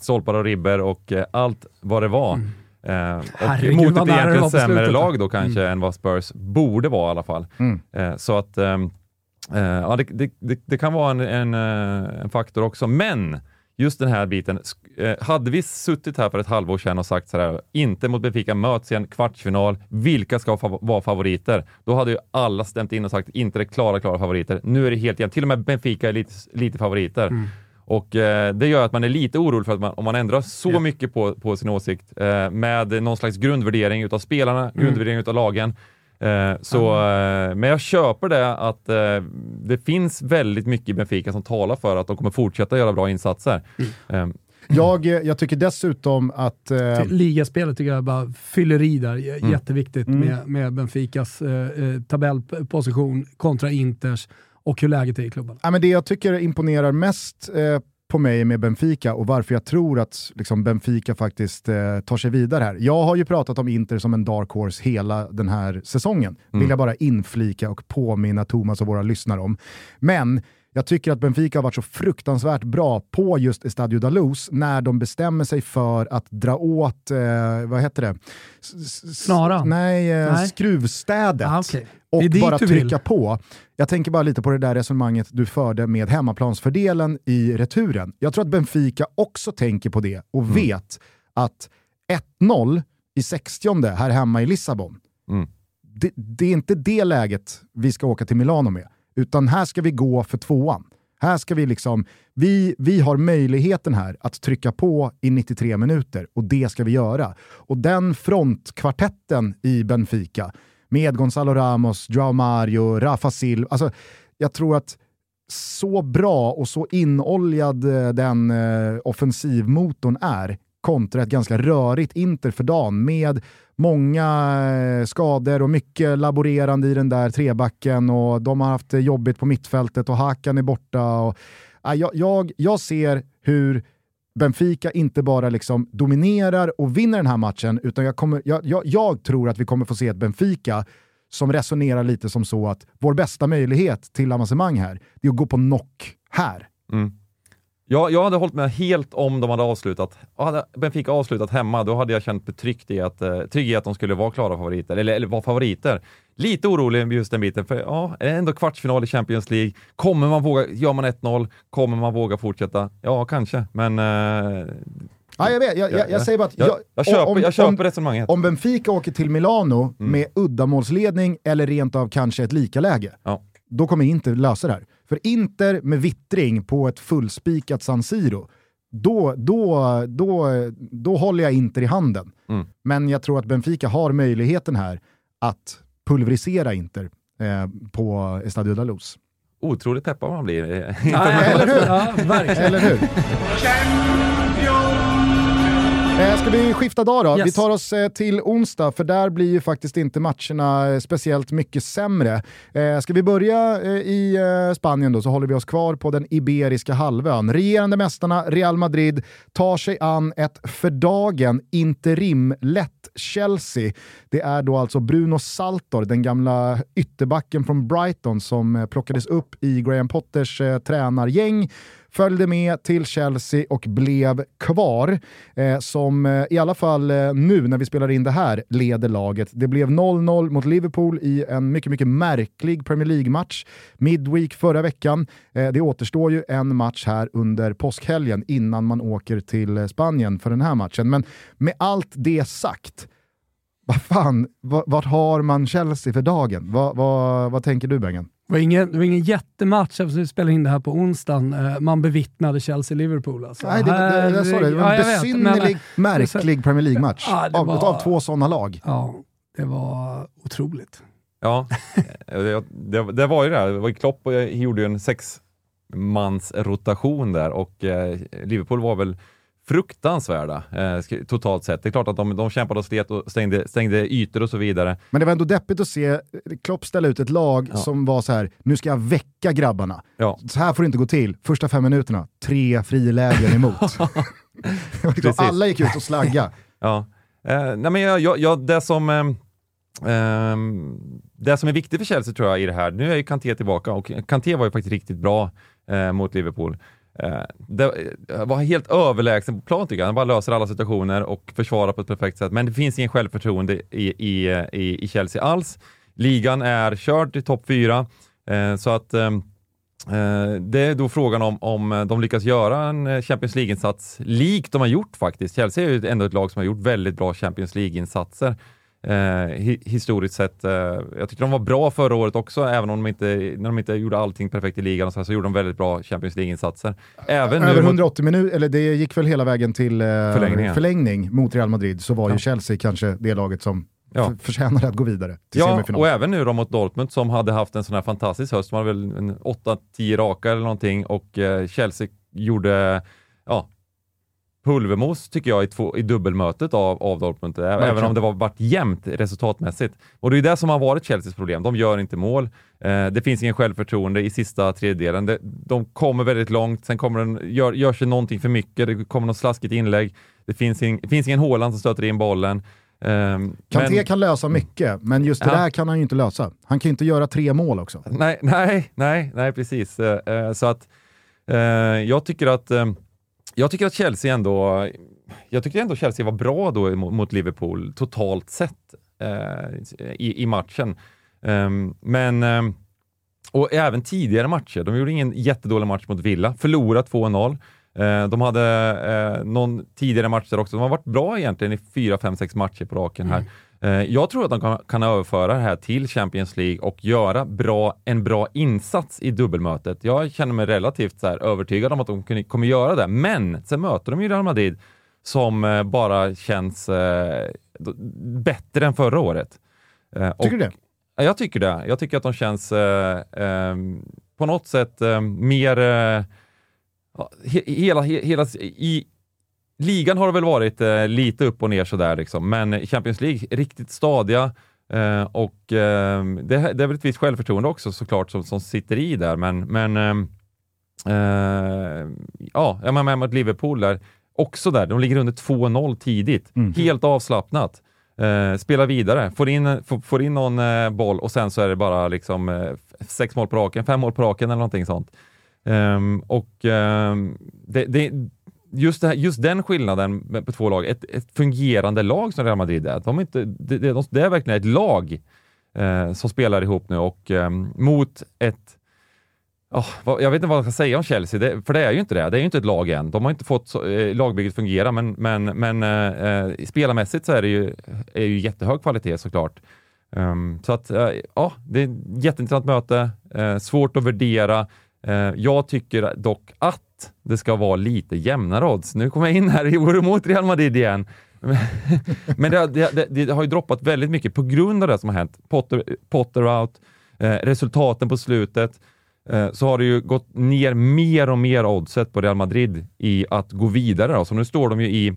stolpar och ribber och eh, allt vad det var. Eh, Mm. Herregud, och mot vad ett egentligen sämre lag då kanske än vad Spurs borde vara i alla fall. Mm. Eh, så att ehm, eh, ja, det, det, det, det kan vara en, en, eh, en faktor också, men just den här biten. Eh, hade vi suttit här för ett halvår sedan och sagt så här, inte mot Benfica möts i en kvartsfinal, vilka ska fav- vara favoriter? Då hade ju alla stämt in och sagt, inte det klara, klara favoriter. Nu är det helt jämnt. Till och med Benfica är lite, lite favoriter. Och eh, det gör att man är lite orolig för att man, om man ändrar så mycket på, på sin åsikt eh, med någon slags grundvärdering utav spelarna, grundvärdering utav lagen. Eh, så, eh, men jag köper det att eh, det finns väldigt mycket i Benfica som talar för att de kommer fortsätta göra bra insatser. Eh, Jag, eh, jag tycker dessutom att... Eh, Ligaspelet tycker jag bara fyller i där. J- Mm. Jätteviktigt med, med Benficas tabellposition kontra Inters och hur läget är i klubben. Ja, men det jag tycker imponerar mest eh, på mig med Benfica och varför jag tror att liksom, Benfica faktiskt eh, tar sig vidare här. Jag har ju pratat om Inter som en dark horse hela den här säsongen. Vill jag bara inflika och påminna Thomas och våra lyssnare om. Men jag tycker att Benfica har varit så fruktansvärt bra på just Estadio da Luz när de bestämmer sig för att dra åt, eh, vad heter det? S- s- Snaran? Nej, eh, Nej. skruvstädet Ah, okej. Och bara trycka på. Jag tänker bara lite på det där resonemanget du förde med hemmaplansfördelen i returen. Jag tror att Benfica också tänker på det och Mm. vet att 1-0 i 60 här hemma i Lissabon, Mm. det, det är inte det läget vi ska åka till Milano med, utan här ska vi gå för tvåan. Här ska vi liksom, vi, vi har möjligheten här att trycka på i 93 minuter och det ska vi göra. Och den frontkvartetten i Benfica med Gonzalo Ramos, Joao Mario, Rafa Silva, alltså jag tror att så bra och så inoljad eh, den eh, offensivmotorn är kontra ett ganska rörigt Inter för dagen med många eh, skador och mycket laborerande i den där trebacken och de har haft det jobbigt på mittfältet och Hakan är borta. Och, äh, jag, jag, jag ser hur Benfica inte bara liksom dominerar och vinner den här matchen, utan jag, kommer, jag, jag, jag tror att vi kommer få se ett Benfica som resonerar lite som så att vår bästa möjlighet till avancemang här, det är att gå på knock här. Mm. Ja, jag hade hållit med helt om de hade avslutat. Hade Benfica avslutat hemma, då hade jag känt mig tryggt i att, eh, trygg i att de skulle vara klara favoriter, eller, eller vara favoriter. Lite orolig just den biten, för ja, ändå kvartsfinal i Champions League. Kommer man våga, gör man 1-0, kommer man våga fortsätta? Ja, kanske, men... Eh, Ja, jag, vet, jag, jag, jag säger bara att jag, jag, jag, köper, om, jag köper om, resonemanget. om Benfica åker till Milano med uddamålsledning eller rent av kanske ett likaläge, Ja. då kommer Inter lösa det här. För Inter med vittring på ett fullspikat San Siro, då, då, då, då håller jag Inter i handen. Mm. Men jag tror att Benfica har möjligheten här att pulverisera Inter eh, på Estadio da Luz. Otroligt peppad man blir. Eller hur? Ja, verkligen. Eller hur? Eh, Ska vi skifta dag då? Yes. Vi tar oss eh, till onsdag, för där blir ju faktiskt inte matcherna eh, speciellt mycket sämre. Ska vi börja i Spanien då, så håller vi oss kvar på den Iberiska halvön. Regerande mästarna Real Madrid tar sig an ett för dagen interimlätt Chelsea. Det är då alltså Bruno Saltor, den gamla ytterbacken från Brighton som plockades upp i Graham Potters tränargäng följde med till Chelsea och blev kvar. Eh, som eh, i alla fall eh, nu när vi spelar in det här leder laget. Det blev 0-0 mot Liverpool i en mycket, mycket märklig Premier League-match. Midweek förra veckan. Eh, det återstår ju en match här under påskhelgen innan man åker till eh, Spanien för den här matchen. Men med allt det sagt, vad fan, vart har man Chelsea för dagen? Vad, vad, vad tänker du Bengen? Det var ingen, det var ingen jättematch eftersom vi spelade in det här på onsdagen. Eh, Man bevittnade Chelsea-Liverpool. Alltså. Nej, det, det, jag sa det, det var en Ja, jag vet, men- besynnerlig, märklig Premier League-match Ja, av, var- av två sådana lag. Ja, det var otroligt. Ja, eh, det, det, det var ju det. här. Det var ju Klopp och jag gjorde ju en sexmans rotation där och eh, Liverpool var väl fruktansvärda eh, totalt sett. Det är klart att de, de kämpade och slet och stängde, stängde ytor och så vidare. Men det var ändå deppigt att se Klopp ställa ut ett lag Ja. som var så här: nu ska jag väcka grabbarna. Ja, Så här får det inte gå till. Första fem minuterna, tre frilägen emot. [LAUGHS] Liksom. Alla gick ut och slagga. [LAUGHS] ja. Eh, nej men jag, jag, jag, det som ehm, det som är viktigt för Chelsea tror jag i det här, nu är ju Kanté tillbaka och Kanté var ju faktiskt riktigt bra eh, mot Liverpool. Eh, det eh, var helt överlägsen på plan tycker jag. Han bara löser alla situationer och försvarar på ett perfekt sätt. Men det finns ingen självförtroende i, i, eh, i, i Chelsea alls. Ligan är körd i topp fyra, eh, så att Eh, Det är då frågan om, om de lyckas göra en Champions League-insats likt de har gjort faktiskt. Chelsea är ju ändå ett lag som har gjort väldigt bra Champions League-insatser eh, hi historiskt sett. Eh, jag tyckte de var bra förra året också, även om de inte, när de inte gjorde allting perfekt i ligan och så, här, så gjorde de väldigt bra Champions League-insatser. Även Över mot- 180 minuter, eller det gick väl hela vägen till eh, förlängning mot Real Madrid, så var ju Ja. Chelsea kanske det laget som Ja. förtjänade att gå vidare till Ja, semifinal. och även nu då mot Dortmund som hade haft en sån här fantastisk höst. De hade väl en 8-10 raka eller någonting och eh, Chelsea gjorde ja, pulvermos tycker jag i, två, i dubbelmötet av, av Dortmund. Ä- Även Verkligen. om det var varit jämnt resultatmässigt. Och det är det som har varit Chelseas problem. De gör inte mål. Eh, det finns ingen självförtroende i sista tredjedelen. Det, de kommer väldigt långt, sen kommer den, gör, gör sig någonting för mycket. Det kommer något slaskigt inlägg. Det finns, in, det finns ingen Haaland som stöter in bollen. Um, Kanté kan lösa mycket, men just det Ja. där kan han ju inte lösa. Han kan ju inte göra tre mål också. Nej, nej, nej, nej precis. Eh, så att eh, jag tycker att eh, jag tycker att Chelsea ändå, jag tycker ändå Chelsea var bra då mot, mot Liverpool totalt sett eh, i, i matchen. Um, men um, och även tidigare matcher. De gjorde ingen jättedålig match mot Villa, Förlorade 2-0. Eh, de hade eh, någon tidigare match där också. De har varit bra egentligen i 4, 5, 6 matcher på raken här. Mm jag tror att de kan, överföra det här till Champions League och göra bra, en bra insats i dubbelmötet. Jag känner mig relativt så övertygad om att de kommer göra det, men sen möter de ju Real Madrid som eh, bara känns eh, bättre än förra året. Eh, Tycker du det? Ja, jag tycker det. Jag tycker att de känns eh, eh, på något sätt eh, mer... Eh, hela, he, hela, i, ligan har det väl varit eh, lite upp och ner sådär liksom, men i Champions League riktigt stadiga eh, och eh, det, det är väl ett visst självförtroende också såklart som, som sitter i där, men, men ehm, eh, ja, jag menar mot Liverpool där, också där, de ligger under 2-0 tidigt, Mm. helt avslappnat. Eh, spelar vidare, får in, får, får in någon eh, boll och sen så är det bara liksom eh, sex mål på raken, fem mål på raken eller någonting sånt. Ehm, och ehm, det, det, just, det här, just den skillnaden på två lag, ett, ett fungerande lag som Real Madrid är, de är inte, det, det, de, det är verkligen ett lag eh, som spelar ihop nu och eh, mot ett Oh, jag vet inte vad jag ska säga om Chelsea, det, för det är ju inte det. Det är ju inte ett lag än. De har inte fått så, eh, lagbygget fungera, men, men, men eh, eh, spelarmässigt så är det ju, är ju jättehög kvalitet såklart. Um, så att, eh, ja, det är ett jätteintressant möte, eh, svårt att värdera. Eh, jag tycker dock att det ska vara lite jämnare odds. Nu kommer jag in här i oro mot Real Madrid igen. [LAUGHS] Men det, det, det, det har ju droppat väldigt mycket på grund av det som har hänt. Potter, Potter out, eh, resultaten på slutet eh, så har det ju gått ner mer och mer oddset på Real Madrid i att gå vidare. Då. Så nu står de ju i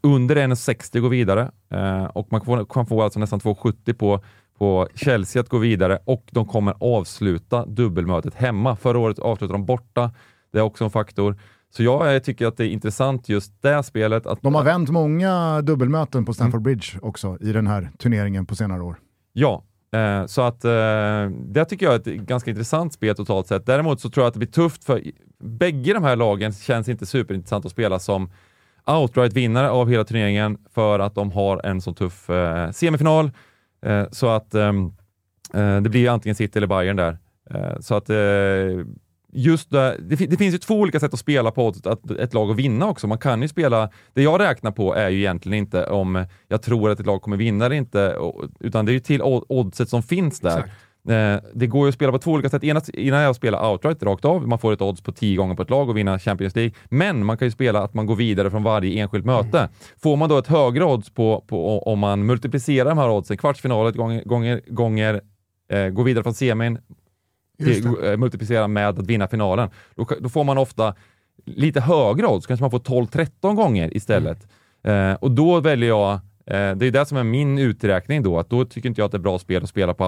under 1,60 gå vidare eh, och man kan få, kan få alltså nästan 2,70 på, på Chelsea att gå vidare och de kommer avsluta dubbelmötet hemma. Förra året avslutade de borta. Det är också en faktor. Så jag tycker att det är intressant just det spelet. Att, De har vänt många dubbelmöten på Mm. Stamford Bridge också i den här turneringen på senare år. Ja, Eh, så att eh, det tycker jag är ett ganska intressant spel totalt sett. Däremot så tror jag att det blir tufft för bägge de här lagen känns inte superintressant att spela som outright vinnare av hela turneringen för att de har en så tuff eh, semifinal. Eh, så att ehm, eh, det blir antingen City eller Bayern där. Eh, så att just det, det, det finns ju två olika sätt att spela på att, att ett lag att vinna också. Man kan ju spela, det jag räknar på är ju egentligen inte om jag tror att ett lag kommer vinna eller inte, utan det är ju till oddset som finns där. Exakt. Eh, det går ju att spela på två olika sätt. Ena, ena är att spela outright rakt av, man får ett odds på 10 gånger på ett lag och vinna Champions League. Men man kan ju spela att man går vidare från varje enskilt möte. Får man då ett högre odds på, på om man multiplicerar de här oddsen, kvartsfinalet gånger, gånger, gånger eh, går vidare från semin, Just till, det. eh, multiplicera med att vinna finalen. Då, då får man ofta lite högre odds, kanske man får 12-13 gånger istället. Mm. Eh, och då väljer jag, eh, det är det som är min uträkning då, att då tycker inte jag att det är bra spel att spela på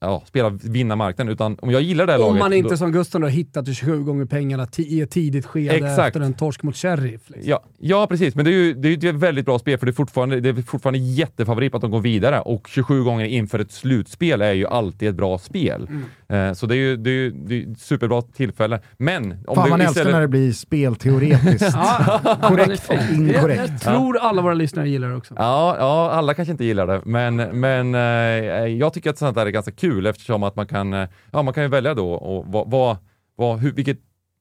ja, spela vinna marknaden, utan om jag gillar det här Om laget. man inte då, som Gustav har hittat till 27 gånger pengarna i ett tidigt skede Exakt. efter en torsk mot Sheriff. Liksom. Ja, ja, precis. Men det är ju det är ett väldigt bra spel för det är fortfarande, det är fortfarande jättefavorit att de går vidare och 27 gånger inför ett slutspel är ju alltid ett bra spel. Mm. Eh, så det är ju det är, ju- det är ett superbra tillfälle. Men om Fan det man älskar istället- när det blir spelteoretiskt. [LAUGHS] Ja, Korrekt och inkorrekt. Jag, jag tror alla våra lyssnare gillar det också. Ja, ja, alla kanske inte gillar det, men, men eh, jag tycker att sånt där är ganska kul eftersom att man kan, eh, ja, man kan ju välja då och vad, vad, vad, hur, vilket,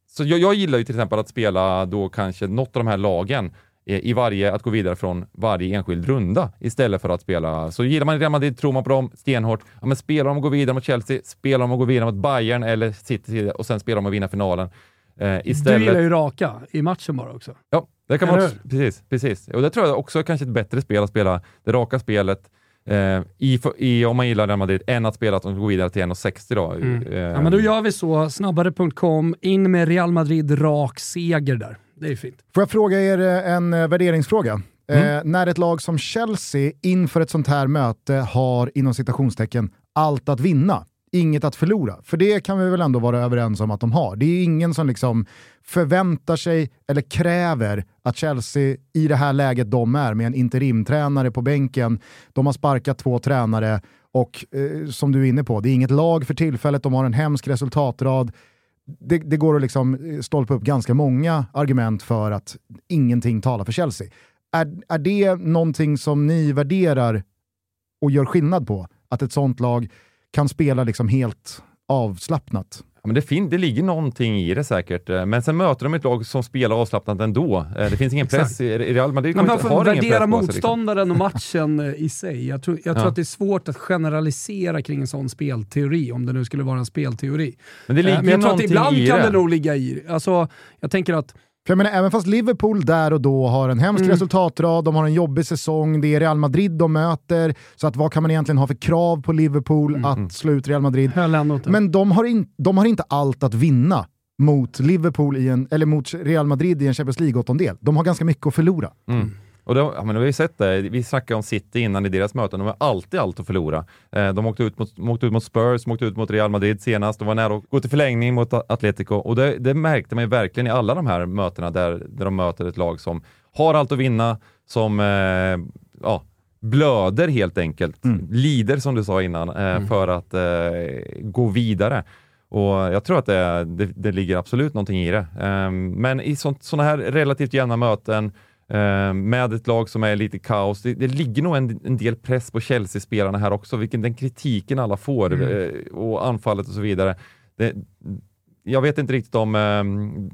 så jag, jag gillar ju till exempel att spela då kanske något av de här lagen eh, i varje, att gå vidare från varje enskild runda istället för att spela, så gillar man Real Madrid, tror man på dem stenhårt, ja men spelar de och går vidare mot Chelsea, spelar de och går vidare mot Bayern eller City och sen spelar de och vinner finalen. Eh, Du istället... gillar ju raka i matchen bara också. Ja, det kan man också, precis, precis. Och det tror jag också är kanske ett bättre spel att spela det raka spelet eh, i, i, om man gillar Real Madrid, än att spela att de går vidare till 1,60 då. Eh, Ja, men då gör vi så. Snabbare.com, in med Real Madrid rak seger där. Det är fint. Får jag fråga er eh, en eh, värderingsfråga? Mm. Eh, när ett lag som Chelsea inför ett sånt här möte har inom citationstecken allt att vinna, inget att förlora. För det kan vi väl ändå vara överens om att de har. Det är ingen som liksom förväntar sig eller kräver att Chelsea i det här läget de är med en interimtränare på bänken, de har sparkat två tränare och eh, som du är inne på, det är inget lag för tillfället, de har en hemsk resultatrad det, det går att liksom eh, stolpa upp ganska många argument för att ingenting talar för Chelsea. Är, är det någonting som ni värderar och gör skillnad på? Att ett sånt lag kan spela liksom helt avslappnat? Ja, men det, fin- det ligger någonting i det säkert, eh, men sen möter de ett lag som spelar avslappnat ändå. Eh, Det finns ingen press. i Real Madrid Men man inte- får press värdera liksom. motståndaren och [LAUGHS] matchen eh, i sig. Jag tror, jag tror Ja. att det är svårt att generalisera kring en sån spelteori, om det nu skulle vara en spelteori. Men det ligger Men jag tror att ibland i kan det. det nog ligga i alltså, Jag tänker att För jag menar, även fast Liverpool där och då har en hemsk resultatrad, de har en jobbig säsong, det är Real Madrid de möter, så att vad kan man egentligen ha för krav på Liverpool att slå ut Real Madrid? Men de har, in, de har inte allt att vinna mot Liverpool i en, eller mot Real Madrid i en Champions League-åttondel. De har ganska mycket att förlora. Mm. Och då, ja, men vi har ju sett det, vi snackade om City innan i deras möten, de har alltid allt att förlora. Eh, de åkte ut, mot, åkte ut mot Spurs, de åkte ut mot Real Madrid senast, de var nära att gå till förlängning mot Atletico. Och det, det märkte man ju verkligen i alla de här mötena där, där de möter ett lag som har allt att vinna, som eh, ja, blöder helt enkelt, lider som du sa innan, eh, för att eh, gå vidare. Och jag tror att det, det, det ligger absolut någonting i det. Ehm, men i sådana här relativt jämna möten med ett lag som är lite kaos, det, det ligger nog en, en del press på Chelsea-spelarna här också, vilken den kritiken alla får eh, och anfallet och så vidare. Det, jag vet inte riktigt om ehm,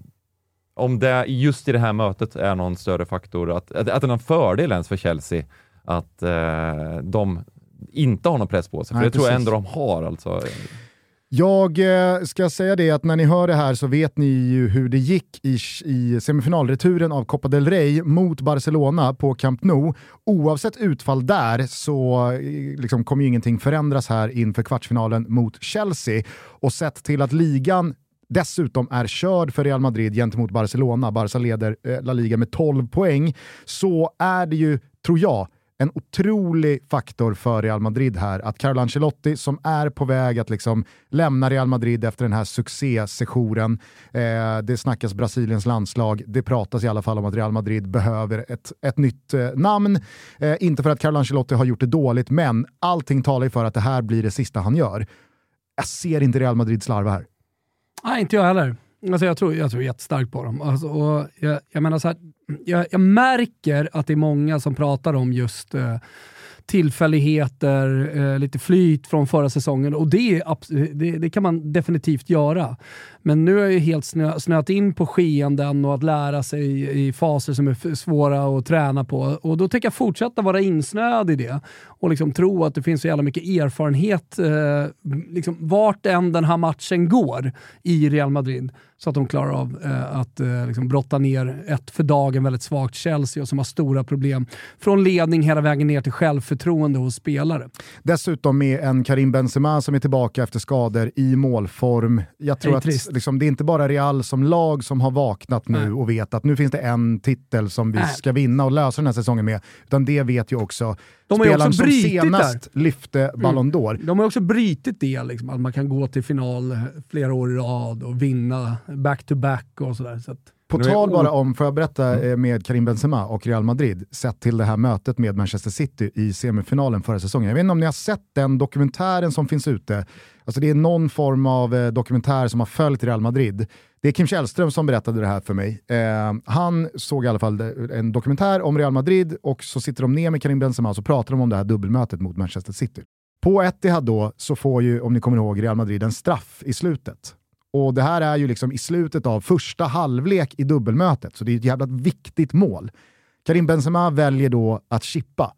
om det just i det här mötet är någon större faktor, att, att, att det är någon fördel ens för Chelsea att eh, de inte har någon press på sig. För Nej, det tror jag precis. ändå de har. Alltså. Jag eh, ska säga det att när ni hör det här så vet ni ju hur det gick i, i semifinalreturen av Copa del Rey mot Barcelona på Camp Nou. Oavsett utfall där så eh, liksom, kommer ju ingenting förändras här inför kvartsfinalen mot Chelsea. Och sett till att ligan dessutom är körd för Real Madrid gentemot Barcelona, Barca leder eh, La Liga med 12 poäng, så är det ju, tror jag, en otrolig faktor för Real Madrid här. Att Carlo Ancelotti som är på väg att liksom lämna Real Madrid efter den här succésessionen. Eh, det snackas Brasiliens landslag. Det pratas i alla fall om att Real Madrid behöver ett, ett nytt eh, namn. Eh, inte för att Carlo Ancelotti har gjort det dåligt, men allting talar ju för att det här blir det sista han gör. Jag ser inte Real Madrid slarva här. Nej, inte jag heller. Alltså jag, tror, jag tror jättestarkt på dem. Alltså, och jag, jag, menar så här, jag, jag märker att det är många som pratar om just eh, tillfälligheter, eh, lite flyt från förra säsongen och det, är det, det kan man definitivt göra. Men nu har jag ju helt snö, snöat in på skeenden och att lära sig i, i faser som är svåra att träna på. Och då tänker jag fortsätta vara insnöad i det och liksom tro att det finns så jävla mycket erfarenhet eh, liksom vart än den här matchen går i Real Madrid så att de klarar av eh, att eh, liksom brotta ner ett för dagen väldigt svagt Chelsea och som har stora problem från ledning hela vägen ner till självförtroende hos spelare. Dessutom med en Karim Benzema som är tillbaka efter skador i målform. Jag tror att liksom, det är inte bara Real som lag som har vaknat nu Nej. och vet att nu finns det en titel som vi Nej. ska vinna och lösa den här säsongen med. Utan det vet ju också De också som senast lyfte Ballon d'Or. De har också brutit det, liksom, att man kan gå till final flera år i rad och vinna back-to-back och sådär. Så att, På tal bara om, får jag berätta eh, med Karim Benzema och Real Madrid, sett till det här mötet med Manchester City i semifinalen förra säsongen. Jag vet inte om ni har sett den dokumentären som finns ute. Alltså det är någon form av eh, dokumentär som har följt Real Madrid. Det är Kim Källström som berättade det här för mig. Eh, han såg i alla fall en dokumentär om Real Madrid och så sitter de ner med Karim Benzema och så pratar de om det här dubbelmötet mot Manchester City. På Etihad då så får ju, om ni kommer ihåg, Real Madrid en straff i slutet. Och det här är ju liksom i slutet av första halvlek i dubbelmötet, så det är ett jävla viktigt mål. Karim Benzema väljer då att chippa.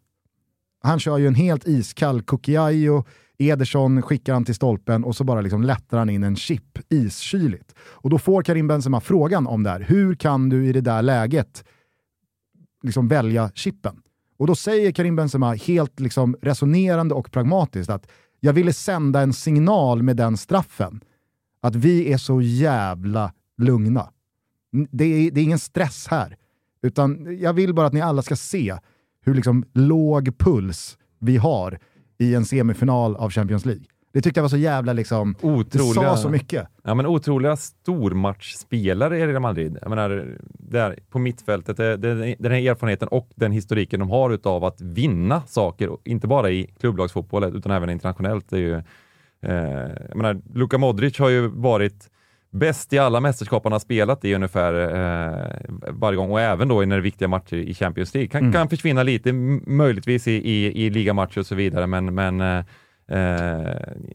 Han kör ju en helt iskall Kukiayo, Ederson skickar han till stolpen och så bara liksom lättar han in en chip, iskyligt. Och då får Karim Benzema frågan om det här. Hur kan du i det där läget liksom välja chippen? Och då säger Karim Benzema helt liksom resonerande och pragmatiskt att jag ville sända en signal med den straffen att vi är så jävla lugna. Det är, det är ingen stress här. Utan jag vill bara att ni alla ska se hur liksom låg puls vi har i en semifinal av Champions League. Det tyckte jag var så jävla liksom, det Otroliga, sa så mycket. Ja, men otroliga stormatchspelare i Real Madrid. Jag menar, där på mittfältet, det, det, den här erfarenheten och den historiken de har utav att vinna saker, inte bara i klubblagsfotboll utan även internationellt. Det är ju, eh, jag menar, Luka Modric har ju varit bäst i alla mästerskap han har spelat i ungefär eh, varje gång och även då när det är viktiga matcher i Champions League. Kan, Mm. kan försvinna lite, möjligtvis i, i, i ligamatcher och så vidare, men, men eh, Eh,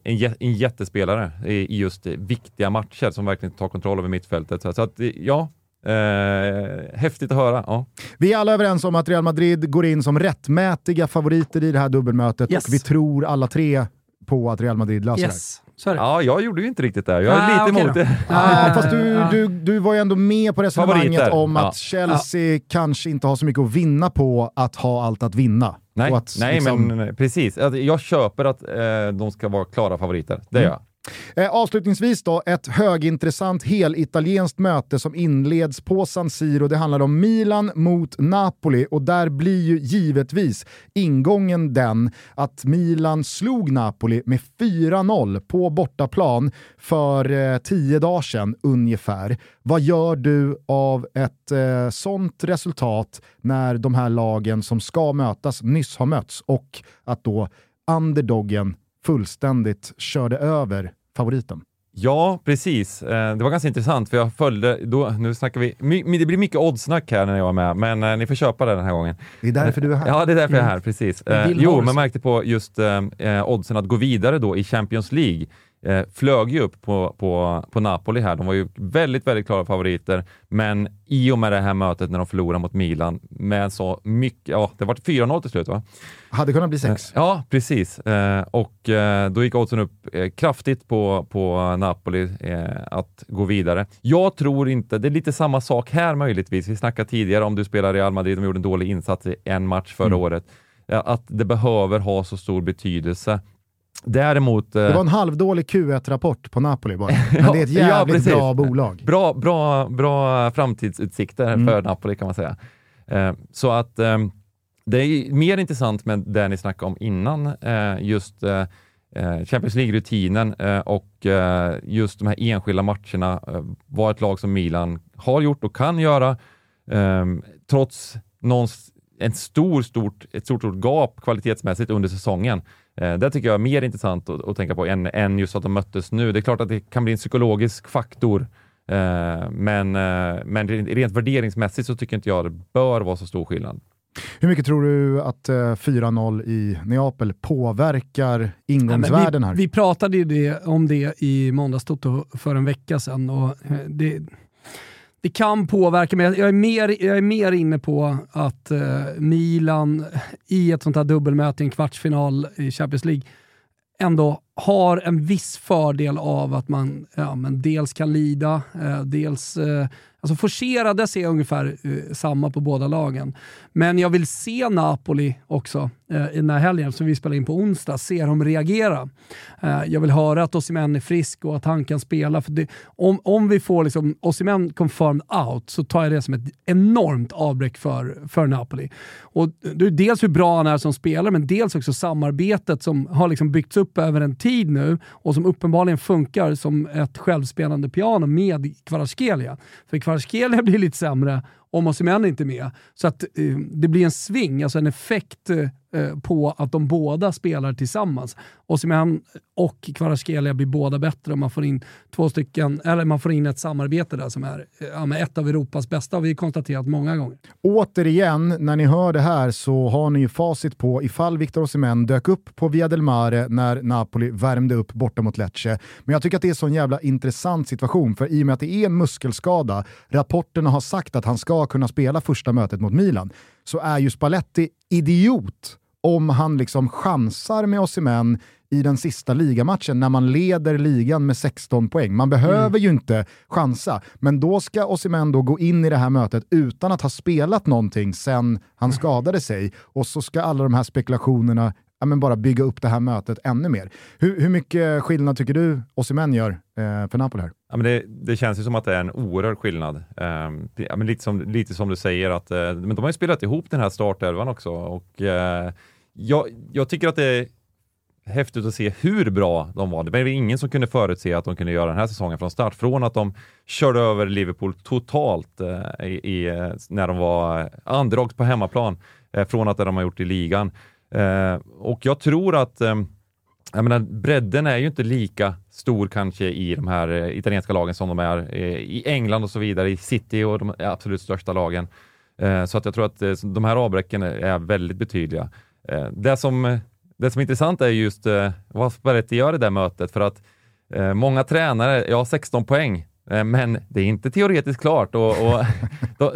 en, jä- en jättespelare i, i just viktiga matcher som verkligen tar kontroll över mittfältet. Så, så att, ja, eh, häftigt att höra. Ja. Vi är alla överens om att Real Madrid går in som rättmätiga favoriter i det här dubbelmötet Yes. och vi tror alla tre på att Real Madrid löser yes, så är det. ja, jag gjorde ju inte riktigt det. Jag är Ah, lite okej emot då. det. Ah, fast du, du, du var ju ändå med på resonemanget Favoriter. om att Ja. Chelsea kanske inte har så mycket att vinna på att ha allt att vinna. Nej, att, nej liksom- men eh, precis. Alltså, Jag köper att eh, de ska vara klara favoriter. Det Mm. gör jag. Eh, avslutningsvis då, ett högintressant helitalienskt möte som inleds på San Siro. Det handlar om Milan mot Napoli och där blir ju givetvis ingången den att Milan slog Napoli med 4-0 på bortaplan för eh, tio dagar sedan ungefär. Vad gör du av ett eh, sånt resultat när de här lagen som ska mötas nyss har mötts och att då underdoggen fullständigt körde över favoriten. Ja, precis. Eh, det var ganska intressant för jag följde, då, nu snackar vi, det blir mycket oddsnack här när jag är med, men eh, ni får köpa det den här gången. Det är därför du är här. Ja, det är därför jag är här, precis. Jag Eh, jo, så. märkte på just oddsen att gå vidare då i Champions League. Eh, flög ju upp på, på, på Napoli här. De var ju väldigt, väldigt klara favoriter, men i och med det här mötet när de förlorade mot Milan med så mycket, ja, det var 4-0 till slut va? Hade kunnat bli sex. Ja, precis. Eh, och eh, då gick oddsen upp eh, kraftigt på, på Napoli eh, att gå vidare. Jag tror inte, det är lite samma sak här möjligtvis. Vi snackade tidigare om du spelar Real Madrid, de gjorde en dålig insats i en match förra Mm. året. Eh, att det behöver ha så stor betydelse. Däremot, eh, Det var en halvdålig Q1-rapport på Napoli bara. [LAUGHS] Men det är ett Ja, jävligt precis. bra bolag. bra, bra, bra framtidsutsikter Mm. för Napoli kan man säga. Eh, så att, eh, det är mer intressant med det ni snackade om innan, just Champions League-rutinen och just de här enskilda matcherna, vad ett lag som Milan har gjort och kan göra, trots någons, en stor, stort, ett stort, stort gap kvalitetsmässigt under säsongen. Eh, det tycker jag är mer intressant att, att tänka på än, än just att de möttes nu. Det är klart att det kan bli en psykologisk faktor, eh, men, eh, men rent värderingsmässigt så tycker inte jag det bör vara så stor skillnad. Hur mycket tror du att eh, 4-0 i Neapel påverkar ingångsvärden här? vi, vi pratade ju det, om det i måndagstoto för en vecka sedan. Och det, det kan påverka, men jag är mer, jag är mer inne på att eh, Milan i ett sånt här dubbelmöte i en kvartsfinal i Champions League ändå har en viss fördel av att man ja, men dels kan lida, eh, dels eh, Alltså forcerade ser jag ungefär eh, samma på båda lagen. Men jag vill se Napoli också eh, i den här helgen, som vi spelar in på onsdag, se dem reagera. Eh, jag vill höra att Osimhen är frisk och att han kan spela. För det, om, om vi får liksom Osimhen confirmed out så tar jag det som ett enormt avbräck för, för Napoli. Och eh, det är dels hur bra han är som spelare, men dels också samarbetet som har liksom byggts upp över en tid tid nu och som uppenbarligen funkar som ett självspelande piano med Kvaratskhelia. För Kvaratskhelia blir lite sämre om Osimhen inte är med. Så att eh, det blir en sving, alltså en effekt eh, Eh, på att de båda spelar tillsammans. Osimhen och Kvaratskhelia blir båda bättre om man får in två stycken, eller man får in ett samarbete där som är eh, ja, ett av Europas bästa, har vi konstaterat många gånger. Återigen, när ni hör det här så har ni ju facit på ifall Victor Osimhen dök upp på Via del Mare när Napoli värmde upp borta mot Lecce. Men jag tycker att det är en sån jävla intressant situation, för i och med att det är en muskelskada, rapporterna har sagt att han ska kunna spela första mötet mot Milan, så är ju Spalletti idiot om han liksom chansar med Osimhen i den sista ligamatchen när man leder ligan med 16 poäng. Man behöver Mm. ju inte chansa, men då ska Osimhen då gå in i det här mötet utan att ha spelat någonting sen han skadade sig och så ska alla de här spekulationerna ja, men bara bygga upp det här mötet ännu mer. Hur, hur mycket skillnad tycker du Osimhen gör eh, för Napoli här? Ja, men det, det känns ju som att det är en oerhörd skillnad. Ehm, det, ja, men lite, som, lite som du säger, att, eh, men de har ju spelat ihop den här startelvan också. Och, eh, jag, jag tycker att det är häftigt att se hur bra de var. Det var ingen som kunde förutse att de kunde göra den här säsongen från start. Från att de körde över Liverpool totalt eh, i, eh, när de var eh, underdogs på hemmaplan, eh, från att det de har gjort i ligan. Eh, och jag tror att eh, jag menar, bredden är ju inte lika stor kanske i de här eh, italienska lagen som de är eh, i England och så vidare, i City och de absolut största lagen. Eh, så att jag tror att eh, de här avbräcken är väldigt betydliga. Eh, det, som, det som är intressant är just eh, vad Spalletti gör i det mötet, för att eh, många tränare, ja 16 poäng, eh, men det är inte teoretiskt klart och, och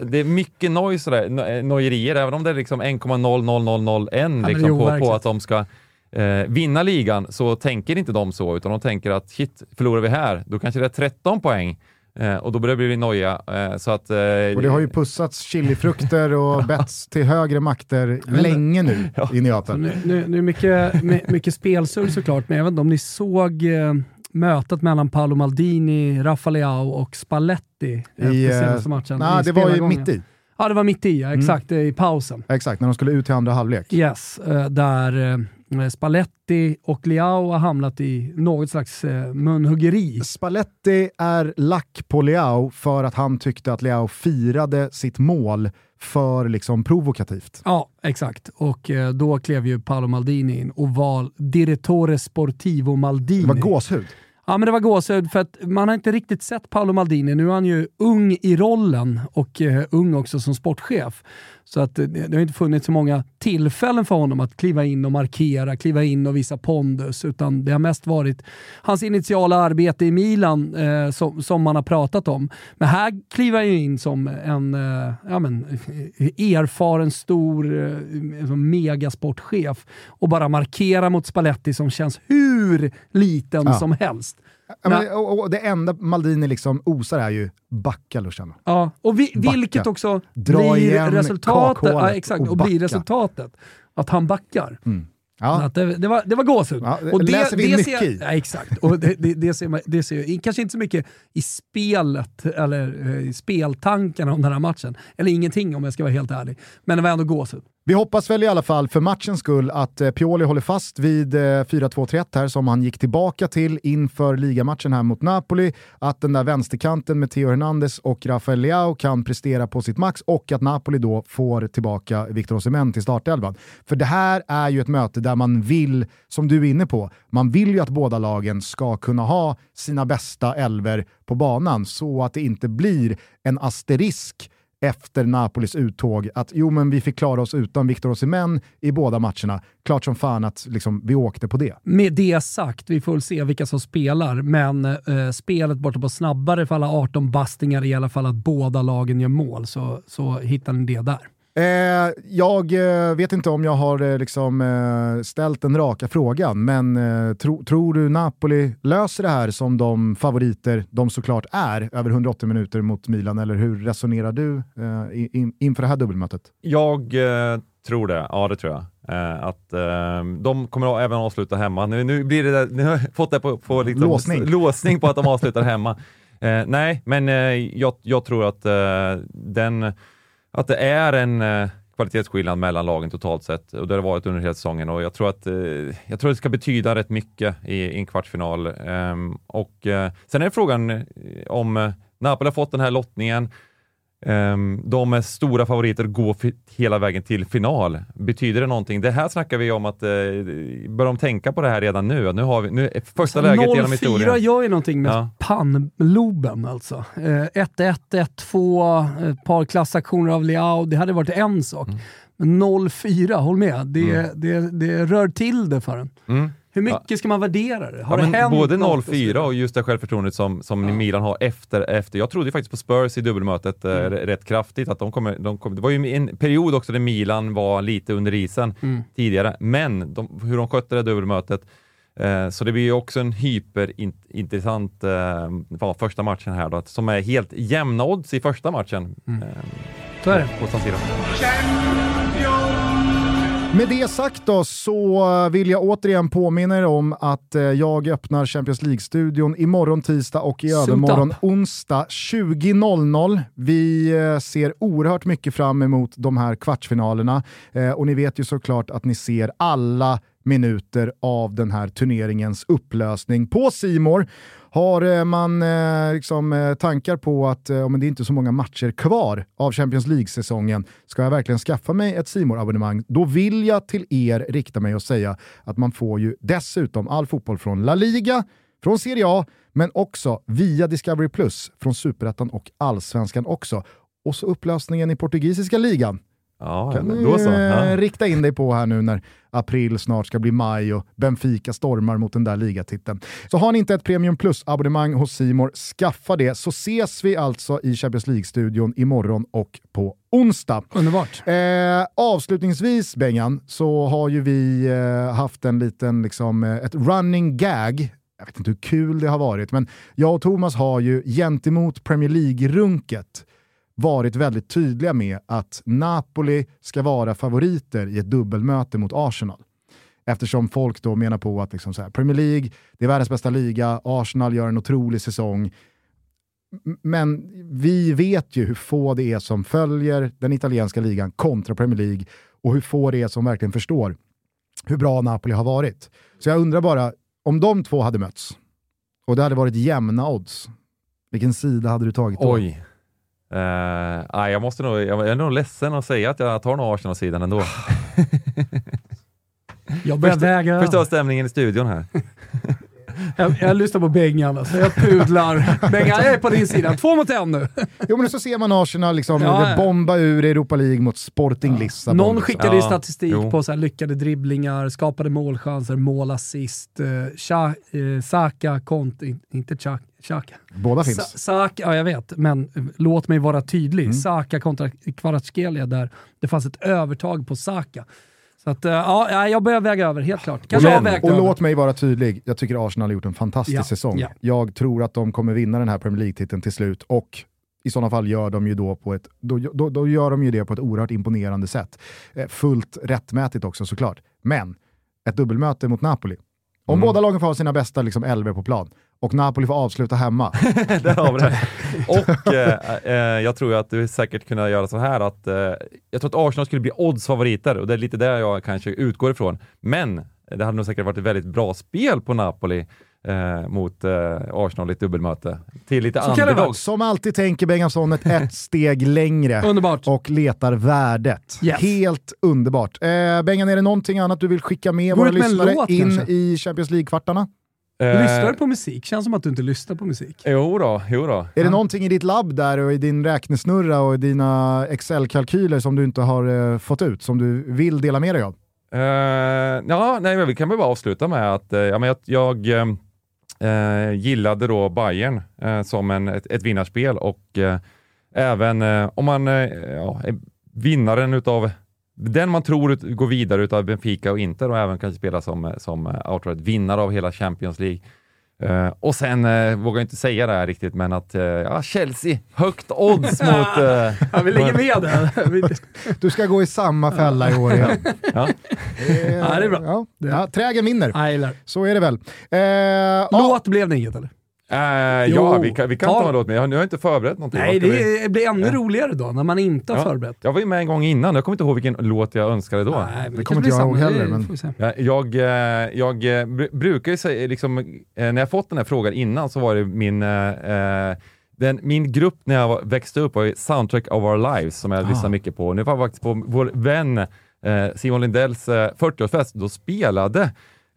[LAUGHS] det är mycket noise där, nojerier, även om det är liksom 1,00001 det är liksom på, på overkligt. att de ska eh, vinna ligan så tänker inte de så, utan de tänker att shit, förlorar vi här, då kanske det är 13 poäng eh, och då börjar det bli noja. Eh, så att, eh, Och det har ju pussats chilifrukter och [LAUGHS] betts till högre makter länge nu [LAUGHS] i Så Neapel. nu, nu, nu är mycket, my- mycket spelsurr såklart, men jag vet inte om ni såg eh, mötet mellan Paolo Maldini, Rafa Leao och Spalletti I, eh, senaste matchen. nej, i det var ju mitt i. Mm. Ja, det var mitt i, ja, exakt, i pausen. Exakt, när de skulle ut till andra halvlek. Yes, eh, där Spalletti och Leao har hamnat i något slags eh, munhuggeri. Spalletti är lack på Leao för att han tyckte att Leao firade sitt mål för liksom provokativt. Ja, exakt. Och eh, då klev ju Paolo Maldini in och var direttore sportivo Maldini. Det var gåshud. Ja, men det var gåshud för att man har inte riktigt sett Paolo Maldini. Nu är han ju ung i rollen och eh, ung också som sportchef. Så att eh, det har inte funnits så många tillfällen för honom att kliva in och markera, kliva in och visa pondus, utan det har mest varit hans initiala arbete i Milan eh, som, som man har pratat om. Men här kliver han ju in som en eh, ja, men, erfaren, stor eh, som megasportchef och bara markera mot Spalletti som känns hur liten Ja. som helst. Ja, men, och, och det enda Maldini liksom osar är ju backa Luciano. Ja, och vi, vilket också Dra blir resultatet. Ja, exakt, och och, blir resultatet. Att han backar. Ja. Att det, det, var, det var gåshud. Ja, det och läser vi mycket ser, i. Ja, exakt. Och det, det, det, ser man, det ser kanske inte så mycket i spelet, eller eh, i speltankarna om den här matchen. Eller ingenting om jag ska vara helt ärlig. Men det var ändå gåshud. Vi hoppas väl i alla fall för matchens skull att eh, Pioli håller fast vid eh, 4-2-3-1 här som han gick tillbaka till inför ligamatchen här mot Napoli. Att den där vänsterkanten med Theo Hernandez och Rafael Leao kan prestera på sitt max och att Napoli då får tillbaka Victor Osimhen till startelvan. För det här är ju ett möte där man vill, som du är inne på, man vill ju att båda lagen ska kunna ha sina bästa elver på banan så att det inte blir en asterisk efter Napolis uttåg att jo men vi fick klara oss utan Victor Osimhen i båda matcherna. Klart som fan att liksom, vi åkte på det. Med det sagt, vi får väl se vilka som spelar, men eh, spelet borta på snabbare för alla 18 bastingar är i alla fall att båda lagen gör mål, så, så hittar ni det där. Eh, jag eh, vet inte om jag har eh, liksom, eh, ställt den raka frågan, men eh, tro, tror du Napoli löser det här som de favoriter de såklart är över 180 minuter mot Milan, eller hur resonerar du eh, in, inför det här dubbelmötet? Jag tror det, ja det tror jag. Eh, att eh, de kommer att även avsluta hemma. Nu, nu blir det där, nu har jag fått det på, på liksom, Låsning. låsning på att de avslutar hemma. Eh, nej, men jag, jag tror att, den, att det är en eh, kvalitetsskillnad mellan lagen totalt sett och det har det varit under hela säsongen och jag tror att eh, jag tror det ska betyda rätt mycket i, i en kvartsfinal. Ehm, och eh, sen är frågan eh, om eh, Napoli har fått den här lottningen. Ehm, de är stora favoriter går hela vägen till final. Betyder det någonting? Det här snackar vi om att eh, börjar de tänka på det här redan nu? Nu har vi nu, första läget genom 0-4 historien. gör ju någonting med Ja. pannloben alltså. Eh, 1-1, 1-2, ett par klassaktioner av Leao, det hade varit en sak. Mm. Men 0-4, håll med, det, det, det rör till det för en. Mm. Hur mycket ska man värdera det? Har Ja, det hänt både något och så 0-4 vidare? och just det självförtroendet som, som Milan har efter, efter. Jag trodde ju faktiskt på Spurs i dubbelmötet eh, Mm. rätt kraftigt. Att de kommer, de kommer, det var ju en period också där Milan var lite under isen Mm. tidigare, men de, hur de skötte det dubbelmötet eh, så det blir ju också en hyperintressant eh, ja, första matchen här då, som är helt jämna odds i första matchen. Mm. Eh, Så är det. på San Siro. Med det sagt då så vill jag återigen påminna er om att eh, jag öppnar Champions League-studion imorgon tisdag och i övermorgon up. onsdag 20.00. Vi eh, ser oerhört mycket fram emot de här kvartsfinalerna eh, och ni vet ju såklart att ni ser alla minuter av den här turneringens upplösning på Simor. Har eh, man eh, liksom, eh, tankar på att eh, men det är inte så många matcher kvar av Champions League-säsongen, ska jag verkligen skaffa mig ett simor abonnemang då vill jag till er rikta mig och säga att man får ju dessutom all fotboll från La Liga, från Serie A, men också via Discovery Plus från Superettan och Allsvenskan också. Och så upplösningen i portugisiska ligan Ja, kan men du då så. eh, Ja. rikta in dig på här nu när april snart ska bli maj och Benfica stormar mot den där ligatiteln. Så har ni inte ett Premium Plus-abonnemang hos Simor, skaffa det så ses vi alltså i Champions League-studion imorgon och på onsdag. Underbart. Eh, avslutningsvis Bengan, så har ju vi eh, haft en liten, liksom, eh, ett running gag jag vet inte hur kul det har varit, men jag och Thomas har ju gentemot Premier League-runket varit väldigt tydliga med att Napoli ska vara favoriter i ett dubbelmöte mot Arsenal. Eftersom folk då menar på att liksom så här, Premier League, det är världens bästa liga, Arsenal gör en otrolig säsong. Men vi vet ju hur få det är som följer den italienska ligan kontra Premier League och hur få det är som verkligen förstår hur bra Napoli har varit. Så jag undrar bara, om de två hade mötts och det hade varit jämna odds, vilken sida hade du tagit då? Oj. Uh, nej, jag, måste nog, jag är nog ledsen att säga att jag tar nog Arsenal-sidan ändå. [LAUGHS] Jag börjar väga Förstör stämningen i studion här. [LAUGHS] jag, jag lyssnar på Bengan, alltså. jag pudlar. [LAUGHS] Bengan, jag är på din sida. Två mot en nu. Jo men så ser man Arsenal liksom Ja, ja. bomba ur Europa League mot Sporting Lissabon. Någon liksom. skickade ju Ja, statistik jo. på så här lyckade dribblingar, skapade målchanser, målassist. Uh, Cha, eh, Saka, Conte, in- inte Cha- Xhaka. Båda finns. Sa- Saka, ja jag vet, men låt mig vara tydlig. Mm. Saka kontra Kvaratskhelia där det fanns ett övertag på Saka. Så att, eh, ja, ja, jag börjar väga över, helt klart. Kanske Men- vägt Och över. låt mig vara tydlig, jag tycker Arsenal har gjort en fantastisk Ja, säsong. ja. Jag tror att de kommer vinna den här Premier League-titeln till slut och i sådana fall gör de ju då, på ett, då, då, då gör de ju det på ett oerhört imponerande sätt. Eh, fullt rättmätigt också såklart. Men ett dubbelmöte mot Napoli, Om båda lagen får ha sina bästa liksom, elver på plan och Napoli får avsluta hemma. [LAUGHS] Där har vi det. Och eh, eh, jag tror att du säkert kunna göra så här att eh, jag tror att Arsenal skulle bli oddsfavoriter och det är lite där jag kanske utgår ifrån. Men det hade nog säkert varit ett väldigt bra spel på Napoli eh, mot eh, Arsenal i ett dubbelmöte. Till lite det underdogs. Som alltid tänker Bengasonet ett steg längre Underbart. och letar värdet. Yes. Helt underbart. Eh, Bengan, är det någonting annat du vill skicka med Gå våra lyssnare låt, in kanske? i Champions League-kvartarna? Eh, Lyssnar du på musik? Känns som att du inte lyssnar på musik. Jo då, jo då. Är det någonting i ditt labb där och i din räknesnurra och i dina Excel-kalkyler som du inte har eh, fått ut, som du vill dela med dig av? Eh, ja, nej, men vi kan väl bara avsluta med att ja, men jag, jag eh, gillade då Bayern som en, ett, ett vinnarspel och även om man ja, är vinnaren utav den man tror ut, går vidare utav Benfica och Inter och även kanske spela som, som eh, outright vinnare av hela Champions League. Eh, och sen eh, vågar jag inte säga det här riktigt, men att eh, ja, Chelsea, högt odds [LAUGHS] mot... eh, Ja, vi lägger med. [LAUGHS] Vi- Du ska gå i samma fälla i år igen. ja. Ja, det är bra. Ja, ja, trägen vinner. Så är det väl. Låt blev det inget eller? Eh, Jo, ja, vi kan, vi kan ta- ta en låt med. Jag nu har jag inte förberett någonting. Nej, ska vi- det blir ännu roligare då när man inte har Ja. förberett. Jag var ju med en gång innan, jag kommer inte ihåg vilken låt jag önskade då. Nej, det det kommer inte jag ihåg heller, Men... Ja, Jag, eh, jag eh, br- brukar ju säga, liksom, eh, när jag fått den här frågan innan så var det min, eh, eh, den, min grupp när jag var, växte upp var Soundtrack of Our Lives som jag lyssnade mycket på. Nu var jag faktiskt på vår vän eh, Simon Lindells eh, 40-årsfest, då spelade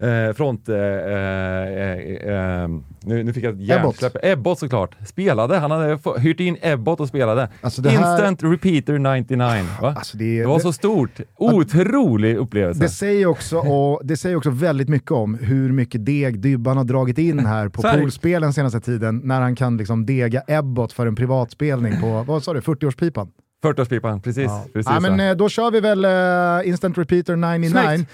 eh, front... Eh, eh, eh, nu, nu fick jag ett hjärnsläpp. Ebbot såklart. Spelade. Han hade hyrt in Ebbot och spelade. Alltså det här- Instant Repeater 99. Va? Alltså det, det var det- så stort. Otrolig upplevelse. Det säger, också, och det säger också väldigt mycket om hur mycket deg Dybban har dragit in här på poolspelen senaste tiden, när han kan liksom dega Ebbot för en privatspelning på, vad sa du, 40-årspipan? 40-årspipan, precis. precis Ja, men eh, då kör vi väl eh, Instant Repeater 99.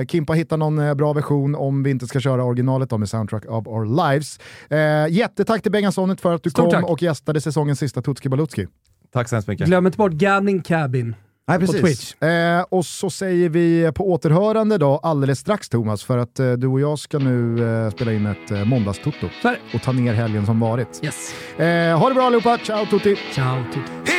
Eh, Kimpa hittar någon eh, bra version om vi inte ska köra originalet då med Soundtrack of Our Lives. Eh, jättetack till Bengan Sonnet för att du Stort kom tack. och gästade säsongens sista Tutski Balutski. Tack så hemskt mycket. Glöm inte bort Gambling Cabin. Nej, På precis. Twitch. Eh, och så säger vi på återhörande då alldeles strax Thomas, för att eh, du och jag ska nu eh, spela in ett eh, det. och ta ner helgen som varit. Yes. Eh, ha det bra allihopa, ciao tutti! Ciao tutti.